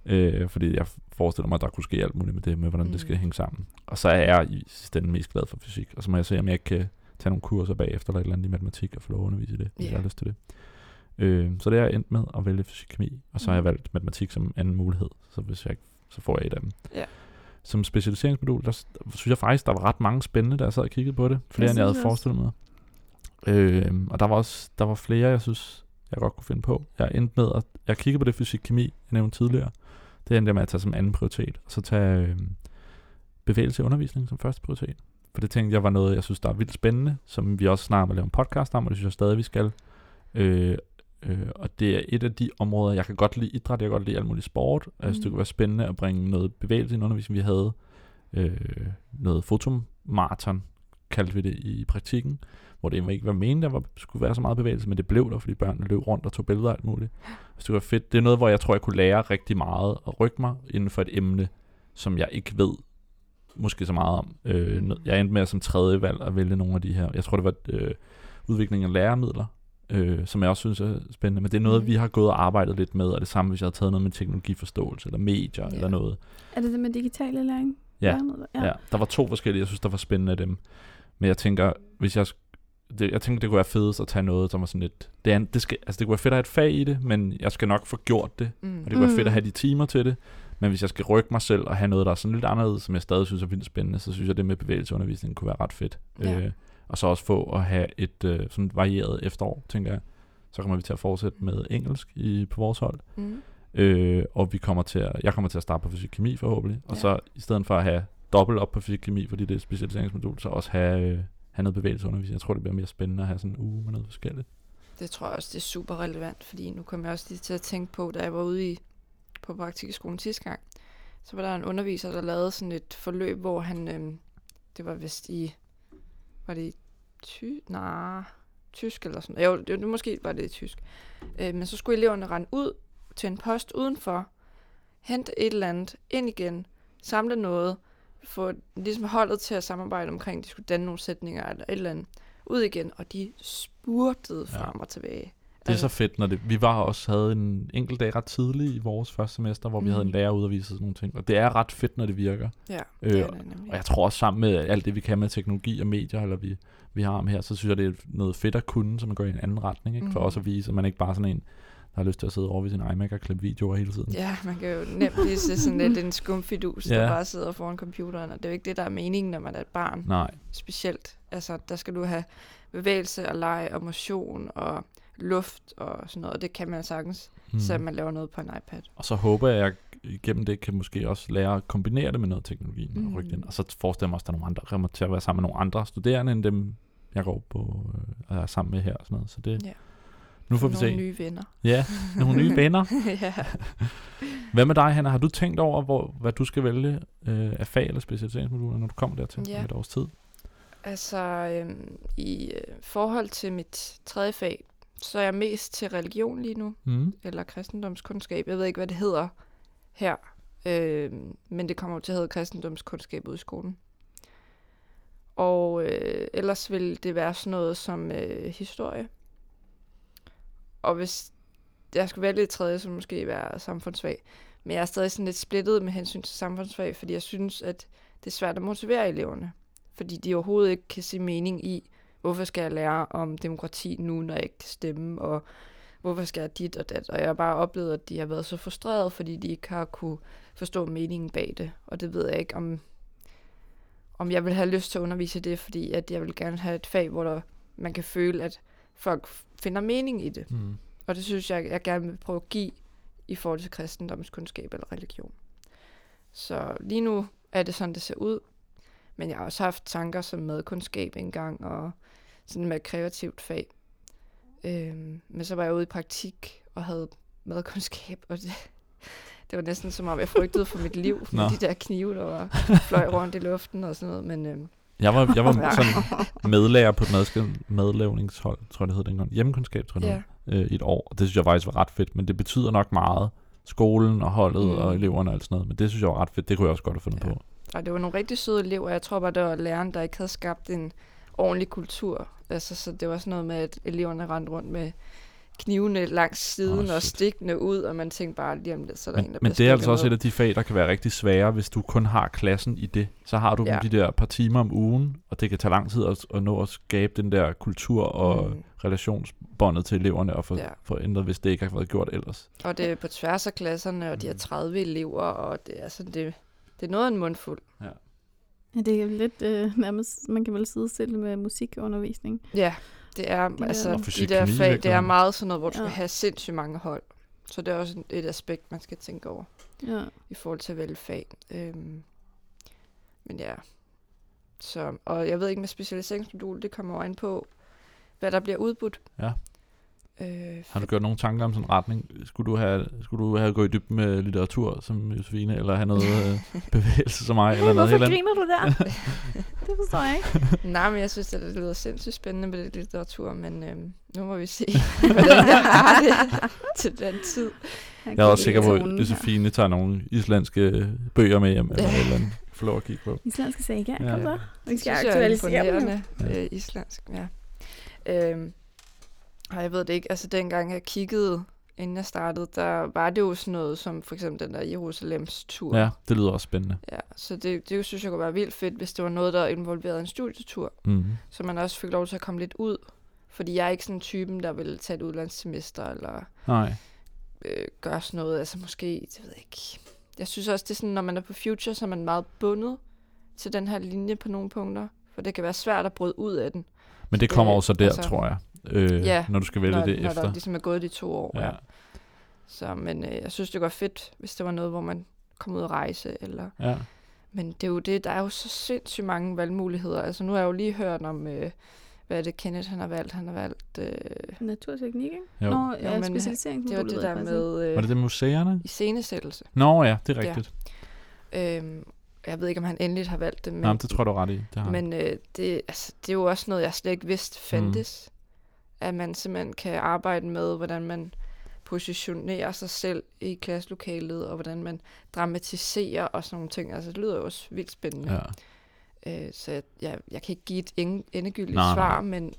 Øh, fordi jeg forestiller mig, at der kunne ske alt muligt med det, med hvordan mm. det skal hænge sammen. Og så er jeg i ende mest glad for fysik, og så må jeg se, om jeg kan tage nogle kurser bagefter, eller et eller andet i matematik, og få lov at undervise i det, hvis Ja. jeg har lyst til det. Øh, så det er jeg endt med at vælge fysik-kemi, og så har jeg Mm. valgt matematik som anden mulighed, så hvis jeg så får jeg et af dem. Ja. Som specialiseringsmodul, der synes jeg faktisk, der var ret mange spændende, da jeg sad og kiggede på det. Flere, end jeg havde forestillet mig. Øh, og der var også der var flere, jeg synes, jeg godt kunne finde på. Jeg endte med at, jeg kiggede på det fysik-kemi, jeg nævnte tidligere. Det endte jeg med at tage som anden prioritet, og så tage øh, bevægelse og undervisning som første prioritet. For det tænkte jeg var noget, jeg synes, der er vildt spændende, som vi også snart vil lave en podcast om, og det synes jeg stadig, vi skal. Øh, øh, og det er et af de områder, jeg kan godt lide idræt, jeg kan godt lide alt muligt sport. Mm. Synes, det kunne være spændende at bringe noget bevægelse i en undervisning, vi havde. Øh, noget fotomarathon, kaldte vi det i praktikken, hvor det ikke var meningen, der var, skulle være så meget bevægelse, men det blev der, fordi børnene løb rundt og tog billeder og alt muligt. Så det var fedt. Det er noget, hvor jeg tror, jeg kunne lære rigtig meget og rykke mig inden for et emne, som jeg ikke ved måske så meget om. Øh, jeg endte med som tredje valg at vælge nogle af de her. Jeg tror, det var øh, udvikling af læremidler, øh, som jeg også synes er spændende. Men det er noget, Mhm. vi har gået og arbejdet lidt med, og det samme, hvis jeg havde taget noget med teknologiforståelse, eller medier, Ja. eller noget. Er det det med digitale læring? Ja? Ja. ja. Der var to forskellige, jeg synes, der var spændende af dem. Men jeg tænker, hvis jeg... Det, jeg tænkte, det kunne være fedest at tage noget, som var sådan lidt... Det, er, det, skal, altså det kunne være fedt at have et fag i det, men jeg skal nok få gjort det. Mm. Og det kunne være fedt Mm. at have de timer til det. Men hvis jeg skal rykke mig selv og have noget, der er sådan lidt anderledes, som jeg stadig synes er vildt spændende, så synes jeg, det med bevægelseundervisning kunne være ret fedt. Ja. Øh, og så også få at have et øh, sådan varieret efterår, tænker jeg. Så kommer vi til at fortsætte med engelsk i, på vores hold. Mm. Øh, og vi kommer til at, jeg kommer til at starte på fysik-kemi forhåbentlig. Og Ja. så i stedet for at have dobbelt op på fysik-kemi, fordi det er et specialiseringsmodul, så også have, øh, have noget bevægelseundervisning. Jeg tror, det bliver mere spændende at have sådan en uge med noget forskelligt. Det tror jeg også, det er super relevant, fordi nu kom jeg også lige til at tænke på, da jeg var ude i, på praktikskolen sidste gang, så var der en underviser, der lavede sådan et forløb, hvor han, øhm, det var vist i, var det i ty, nej, tysk eller sådan Jo, det, måske var det i tysk. Øh, men så skulle eleverne rende ud til en post udenfor, hente et eller andet, ind igen, samle noget, få ligesom holdet til at samarbejde omkring, de skulle danne nogle sætninger eller et eller andet, ud igen, og de spurtede frem og tilbage. Det er Altså- så fedt, når det... Vi var også havde en enkelt dag ret tidlig i vores første semester, hvor vi havde en Mhm. lærer ude og vise sådan nogle ting. Og det er ret fedt, når det virker. Ja, Øh, det er det. Og jeg tror også sammen med alt det, vi kan med teknologi og medier, eller vi, vi har om her, så synes jeg, det er noget fedt at kunne, så man går i en anden retning. Ikke? For Mhm. også at vise, at man ikke bare sådan en, der har lyst til at sidde over ved sin iMac og klippe videoer hele tiden. Ja, man kan jo nemt se sådan lidt en skumfidus, der Ja. bare sidder foran computeren, og det er jo ikke det, der er meningen, når man er et barn. Nej, Specielt. Altså, der skal du have bevægelse og leg og motion og luft og sådan noget, og det kan man sagtens, mm. mm. så man laver noget på en iPad. Og så håber jeg, at jeg igennem det kan måske også lære at kombinere det med noget teknologi mm. og rykke det ind. Og så forestiller jeg mig også, at der er nogle andre, der kommer til at være sammen med nogle andre studerende, end dem, jeg går på øh, og er sammen med her og sådan noget. Så det, Ja. Nu får vi nogle se. nye venner. Ja, nogle nye venner. ja. Hvad med dig, Hanna? Har du tænkt over, hvor, hvad du skal vælge øh, af fag eller specialiseringsmoduler, når du kommer dertil Ja. om et års tid? Altså, øhm, i øh, forhold til mit tredje fag, så er jeg mest til religion lige nu, Mm. eller kristendomskundskab. Jeg ved ikke, hvad det hedder her, øh, men det kommer jo til at hedde kristendomskundskab ude i skolen. Og øh, ellers vil det være sådan noget som øh, historie. Og hvis jeg skulle vælge et tredje, så måske være samfundsfag. Men jeg er stadig sådan lidt splittet med hensyn til samfundsfag, fordi jeg synes, at det er svært at motivere eleverne. Fordi de overhovedet ikke kan se mening i, hvorfor skal jeg lære om demokrati nu, når jeg ikke kan stemme, og hvorfor skal jeg dit og dat. Og jeg har bare oplevet, at de har været så frustrerede, fordi de ikke har kunne forstå meningen bag det. Og det ved jeg ikke, om, om jeg vil have lyst til at undervise det, fordi at jeg vil gerne have et fag, hvor der, man kan føle, at folk finder mening i det. Mm. Og det synes jeg, jeg gerne vil prøve at give i forhold til kristendomskundskab eller religion. Så lige nu er det sådan, det ser ud. Men jeg har også haft tanker som madkundskab engang, og sådan med kreativt fag. Øhm, men så var jeg ude i praktik og havde madkundskab, og det, det var næsten som om, jeg frygtede for mit liv med de der knive, der var fløj rundt i luften og sådan noget. Men øhm, Jeg var, jeg var sådan medlærer på et madskab, madlavningshold, tror jeg det hed dengang. Hjemmekundskab, tror jeg ja, hed, øh, et år. Og det synes jeg faktisk var ret fedt, men det betyder nok meget. Skolen og holdet. Mm. og eleverne og alt sådan noget. Men det synes jeg var ret fedt. Det kunne jeg også godt have fundet Ja. på. Og det var nogle rigtig søde elever. Jeg tror bare, det var læreren, der ikke havde skabt en ordentlig kultur. Altså, så det var sådan noget med, at eleverne rendte rundt med knivene langs siden oh, og stikkene ud, og man tænkte bare lige om lidt, så er der en, Men, der men det er altså også et af de fag, der kan være rigtig svære, hvis du kun har klassen i det. Så har du ja. Ja. de der par timer om ugen, og det kan tage lang tid at, at nå at skabe den der kultur og mm. Mm. relationsbåndet til eleverne og få, ja. Ja. få ændret, hvis det ikke har været gjort ellers. Og det er på tværs af klasserne, og de har Mm. 30 elever, og det er, sådan, det, det er noget af en mundfuld. Ja, det er lidt øh, nærmest, man kan vel sidestille med musikundervisning. Ja, det er der- altså, Og de der fag, det er meget sådan noget, hvor du Ja. skal have sindssygt mange hold. Så det er også et aspekt, man skal tænke over. Ja. i forhold til at vælge fag. Øhm, men ja, så, og jeg ved ikke med specialiseringsmodul, det kommer jo an på, hvad der bliver udbudt. Ja. Øh, Har du gjort nogle tanker om sådan en retning? Skulle du have, skulle du have gået i dybden med litteratur som Josefine, eller have noget øh, bevægelse som mig, eller noget Hvorfor helt andet? griner du der? det forstår jeg ikke. nej, men jeg synes, det lyder sindssygt spændende med det litteratur, men øhm, nu må vi se, hvordan jeg har det til den tid. Jeg er også sikker på, at. Josefine tager nogle islandske bøger med hjem, eller eller andet. Få lov at kigge på. Islandske saga, Ja. kom så. Vi skal synes jeg er aktualisere dem. imponerende. Ja. Øh, islandsk, ja. Øhm, og jeg ved det ikke, altså dengang jeg kiggede, inden jeg startede, der var det jo sådan noget som for eksempel den der Jerusalems tur. Ja, det lyder også spændende. Ja, så det, det synes jeg kunne være vildt fedt, hvis det var noget, der involverede en studietur, Mm. så man også fik lov til at komme lidt ud. Fordi jeg er ikke sådan typen, der vil tage et udlandssemester, eller Nej. øh, gøre sådan noget, altså måske, det ved jeg ikke. Jeg synes også, det er sådan, når man er på Future, så er man meget bundet til den her linje på nogle punkter, for det kan være svært at bryde ud af den, Men det kommer også der, altså- tror jeg, øh, Ja, når du skal vælge når, det når efter. der ligesom er gået de to år. Ja. Så, men øh, jeg synes, det var fedt, hvis det var noget, hvor man kom ud og rejse, eller ja. Men det er jo det, der er jo så sindssygt mange valgmuligheder. Altså nu har jeg jo lige hørt om, øh, hvad er det Kenneth han har valgt? Han har valgt, øh, Naturteknik, ikke? Jo. Nå, Jo, ja, men specialiseringsmodulet. det var det der faktisk med øh, Var det det museerne? iscenesættelse. Nå ja, det er Ja. rigtigt. Øhm, jeg ved ikke, om han endeligt har valgt det, men, Men, Nej, men det tror jeg, du er ret i. Det har han. men øh, det, altså, det er jo også noget, jeg slet ikke vidste fandtes. At man simpelthen kan arbejde med, hvordan man positionerer sig selv i klasselokalet, og hvordan man dramatiserer og sådan nogle ting. Altså, det lyder jo også vildt spændende. ja. Øh, så jeg, jeg, jeg kan ikke give et endegyldigt Nej, nej. svar, men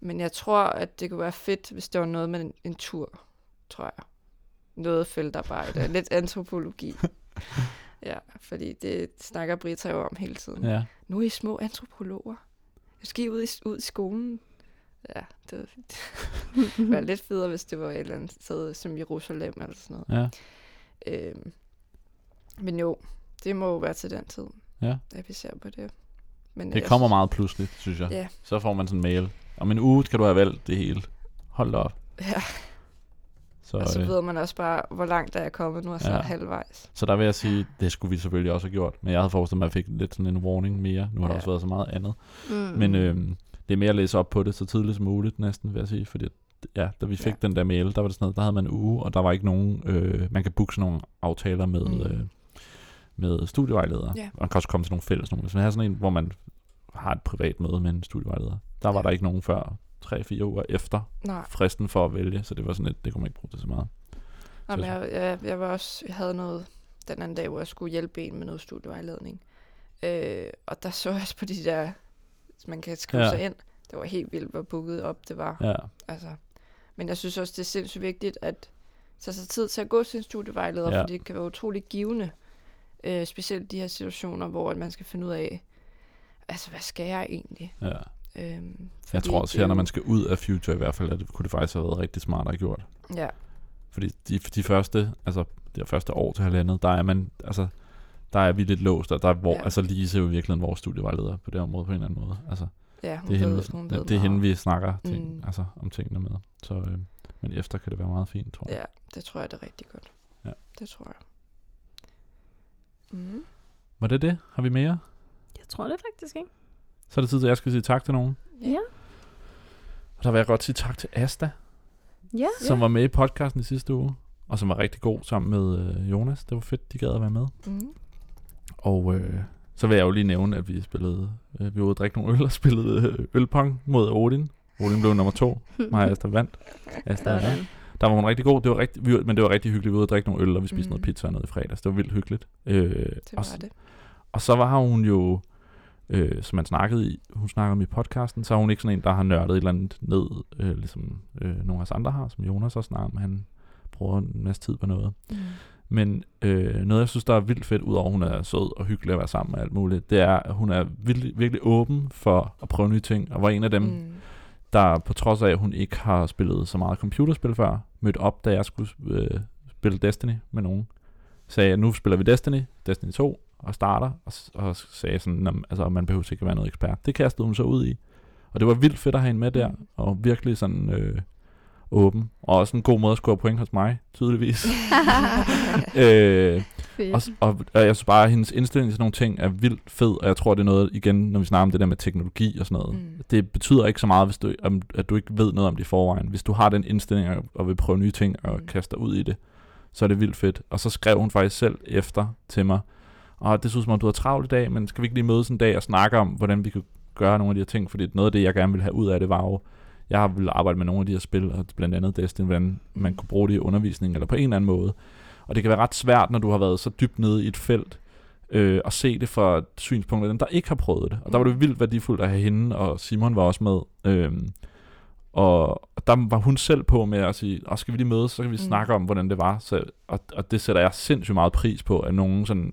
Men jeg tror, at det kunne være fedt, hvis det var noget med en, en tur, tror jeg. Noget feltarbejde, lidt antropologi. Ja, fordi det snakker Brita jo om hele tiden. Ja. Nu er I små antropologer. Jeg skal I ud i, ud i skolen. Ja, det det var lidt federe, hvis det var et eller andet sted som Jerusalem eller sådan noget. Ja. Øhm, men jo, det må jo være til den tid, Ja. at vi ser på det. Men Det kommer synes- meget pludseligt, synes jeg. Ja. Så får man sådan en mail. Om en uge skal du have valgt det hele. Hold da op. Ja, Så, og så øh, ved man også bare, hvor langt der er kommet. Nu jeg snart Ja. halvvejs. så der vil jeg sige, det skulle vi selvfølgelig også have gjort. Men jeg havde forestillet mig, at jeg fik lidt sådan en warning mere. Nu har der Ja. også været så meget andet. Mm. Men øh, det er mere at læse op på det så tidligt som muligt næsten, vil jeg sige. Fordi ja, da vi fik Ja. den der mail, der var det sådan noget, der havde man en uge, og der var ikke nogen, øh, man kan booke sådan nogle aftaler med, Mm. øh, med studievejledere. Ja. Og man kan også komme til nogle fælles nogle. Hvis man har sådan en, hvor man har et privat møde med en studievejleder, der var Ja. der ikke nogen før 3-4 uger efter Nej, fristen for at vælge, så det var sådan lidt, det kunne man ikke bruge til så meget. Nej, men Så- jeg, jeg, jeg, var også, jeg havde noget den anden dag, hvor jeg skulle hjælpe en med noget studievejledning. Øh, og der så jeg også på de der, man kan skrive ja. Sig ind. Det var helt vildt, hvor booket op det var. Ja, Altså, men jeg synes også, det er sindssygt vigtigt at tage sig tid til at gå til en studievejleder, ja. Fordi det kan være utrolig givende. Øh, specielt de her situationer, hvor at man skal finde ud af, altså, hvad skal jeg egentlig? ja. Øhm, Jeg tror også er her, når man skal ud af Future i hvert fald, at det kunne det faktisk have været rigtig smart at have gjort. Ja, Fordi de, de første, altså det her første år til halvandet, der er man, altså, der er vi lidt låst, og der er, hvor, Ja. ja. altså Lise er jo virkelig vores studievejleder på det område på en eller anden måde. Altså, ja hun det er, ved, hende, hun ved det er hende, vi snakker ting, Mm. mm. altså, om tingene med. Så, øh, men efter kan det være meget fint, tror jeg. Ja, det tror jeg, det er rigtig godt. Ja. Det tror jeg. Mm. Var det det? Har vi mere? Jeg tror det faktisk ikke. Så er det tid til, at jeg skal sige tak til nogen. Ja. Og der vil jeg godt sige tak til Asta, Ja. som var med i podcasten i sidste uge, og som var rigtig god sammen med øh, Jonas. Det var fedt, de gad at være med. Mm. Og øh, så vil jeg jo lige nævne, at vi spillede, øh, vi var ude drikke nogle øl og spillede øh, ølpong mod Odin. Odin blev nummer to, og Asta vandt. Asta. Sådan. Der var hun rigtig god, det var rigtig, vi, men det var rigtig hyggeligt. Vi var ude at drikke nogle øl, og vi spiste mm. Noget pizza og noget i fredags. Det var vildt hyggeligt. Øh, Det og, var s- det. og så var hun jo, øh, som man snakkede i, hun snakkede om i podcasten, så er hun ikke sådan en, der har nørdet et eller andet ned, øh, ligesom øh, nogle af os andre har, som Jonas også snakker om. Han bruger en masse tid på noget. Mm. Men øh, noget, jeg synes, der er vildt fedt, udover at hun er sød og hyggelig at være sammen med alt muligt, det er, at hun er virkelig, virkelig åben for at prøve nye ting, og var en af dem, mm. Der på trods af, at hun ikke har spillet så meget computerspil før, mødte op, da jeg skulle øh, spille Destiny med nogen. Sagde, at nu spiller vi Destiny, Destiny 2, og starter, og, og sagde sådan, "Nå, altså, man behøver ikke at være noget ekspert. Det kastede hun så ud i. Og det var vildt fedt at have hende med der, Mm. og virkelig sådan øh, åben. Og også en god måde at score point hos mig, tydeligvis. øh, og, og, og jeg synes bare, at hendes indstilling til nogle ting er vildt fed, og jeg tror, det er noget, igen, når vi snakker om det der med teknologi og sådan noget, Mm. det betyder ikke så meget, hvis du, om, at du ikke ved noget om det i forvejen. Hvis du har den indstilling og, og vil prøve nye ting og Mm. kaste dig ud i det, så er det vildt fedt. Og så skrev hun faktisk selv efter til mig, og det synes om, du har travlt i dag, men skal vi ikke lige mødes en dag og snakke om, hvordan vi kan gøre nogle af de her ting? Fordi noget af det, jeg gerne vil have ud af det, var jo, jeg har vil arbejde med nogle af de her spil, og blandt andet Destiny, hvordan man kunne bruge det i undervisning, eller på en eller anden måde. Og det kan være ret svært, når du har været så dybt nede i et felt, øh, at se det fra et synspunkt af dem, der ikke har prøvet det. Og der var det vildt værdifuldt at have hende, og Simon var også med. Øhm, og og der var hun selv på med at sige, og skal vi lige mødes, så kan vi mm. snakke om, hvordan det var. Så, og, og det sætter jeg sindssygt meget pris på, at nogen sådan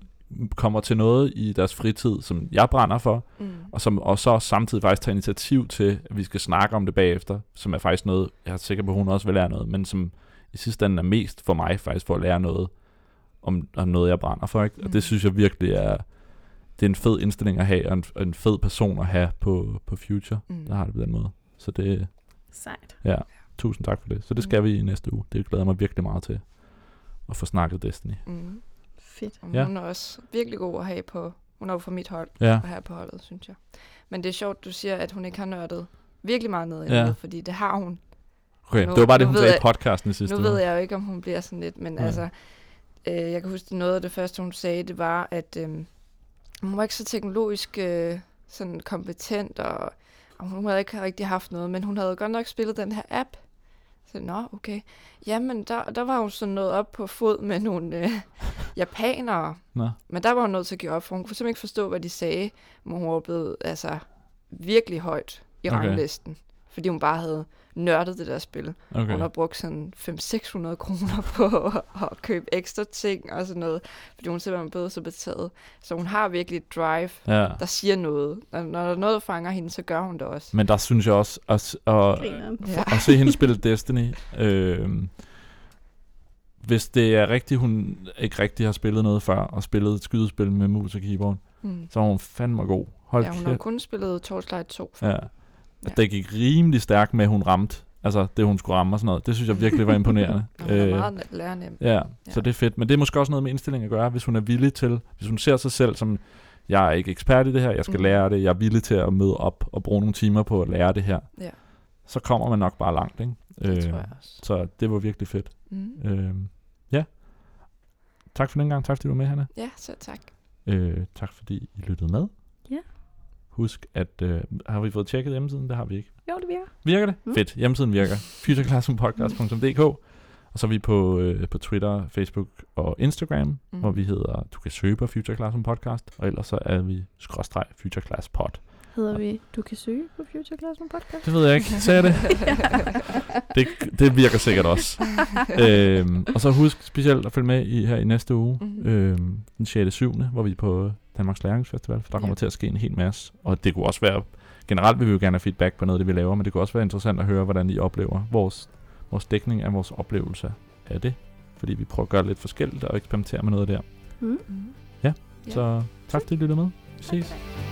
kommer til noget i deres fritid, som jeg brænder for, Mm. Og, som, og så samtidig faktisk tager initiativ til, at vi skal snakke om det bagefter, som er faktisk noget, jeg er sikker på, at hun også vil lære noget, men som i sidste ende er mest for mig faktisk for at lære noget om, om noget, jeg brænder for. Ikke? Og Mm. det synes jeg virkelig er, det er en fed indstilling at have, og en, og en fed person at have på, på Future, Mm. der har det på den måde. Så det, Sejt. ja, tusind tak for det. Så det skal vi i næste uge. Det glæder mig virkelig meget til, at få snakket Destiny. Mm. Fedt. Og Ja. Hun er også virkelig god at have på, hun er jo fra mit hold, Ja, at have på holdet, synes jeg. Men det er sjovt, du siger, at hun ikke har nørdet virkelig meget ned i Ja. ja. fordi det har hun. okay. Nu- det var bare det, hun sagde i podcasten i sidste nu ved jeg jo ikke, om hun bliver sådan lidt, men Nej. altså, øh, jeg kan huske, noget af det første, hun sagde, det var, at øh, hun var ikke så teknologisk øh, sådan kompetent, og, og hun havde ikke rigtig haft noget, men hun havde godt nok spillet den her app. Så, nå, okay. Jamen, der, der var hun sådan nået op på fod med nogle øh, japanere, Nå. men der var hun nødt til at give op, for hun kunne simpelthen ikke forstå, hvad de sagde, men hun var blevet altså, virkelig højt i okay. ranglisten. fordi hun bare havde nørdet det der spil. Okay. Hun har brugt sådan 500-600 kroner på at, at købe ekstra ting og sådan noget, fordi hun simpelthen er blevet så betaget. Så hun har virkelig et drive, Ja. der siger noget. Når, når der er noget, der fanger hende, så gør hun det også. Men der synes jeg også, at, at, Grineren. Ja. at se hende spille Destiny, øh, hvis det er rigtigt, hun ikke rigtig har spillet noget før, og spillet et skydespil med mus og keyboard, Mm. så er hun fandme god. Hold Ja, hun har kun spillet Torchlight 2 før. Ja. Ja. Det gik rimelig stærkt med, at hun ramte, altså det hun skulle ramme og sådan noget. Det synes jeg virkelig var imponerende. Og hun er meget lærenem. ja, så det er fedt. Men det er måske også noget med indstilling at gøre, hvis hun er villig til, hvis hun ser sig selv som, jeg er ikke ekspert i det her, jeg skal Mhm. lære det, jeg er villig til at møde op og bruge nogle timer på at lære det her, Ja, så kommer man nok bare langt, ikke? det tror jeg også. Så det var virkelig fedt. Mm. Øh, ja. Tak for den gang. Tak fordi du var med, Hanna. Ja, så tak. Øh, tak fordi I lyttede med. Ja. Husk, at øh, har vi fået tjekket hjemmesiden? Det har vi ikke. Jo, det virker. Virker det? Mm. Mm. Fedt. Hjemmesiden virker. futureclassroompodcast.dk Og så er vi på, øh, på Twitter, Facebook og Instagram, mm. hvor vi hedder, du kan søge på Future Classroom Podcast, og ellers så er vi skråstreg Future Class Pod. Hedder vi, du kan søge på Future Classroom Podcast? Det ved jeg ikke. Sagde jeg det? det? Det virker sikkert også. øhm, og så husk specielt at følge med i, her i næste uge, mm-hmm. øhm, den 6. 7., hvor vi er på Danmarks Læringsfestival, for der kommer Ja. til at ske en hel masse. Og det kunne også være, generelt vil vi jo gerne have feedback på noget det, vi laver, men det kunne også være interessant at høre, hvordan I oplever vores, vores dækning af vores oplevelse af det. Fordi vi prøver at gøre lidt forskelligt og eksperimentere med noget der. Mm. Mm. Ja. Ja. Så tak fordi I lyttede med. Vi ses. Tak.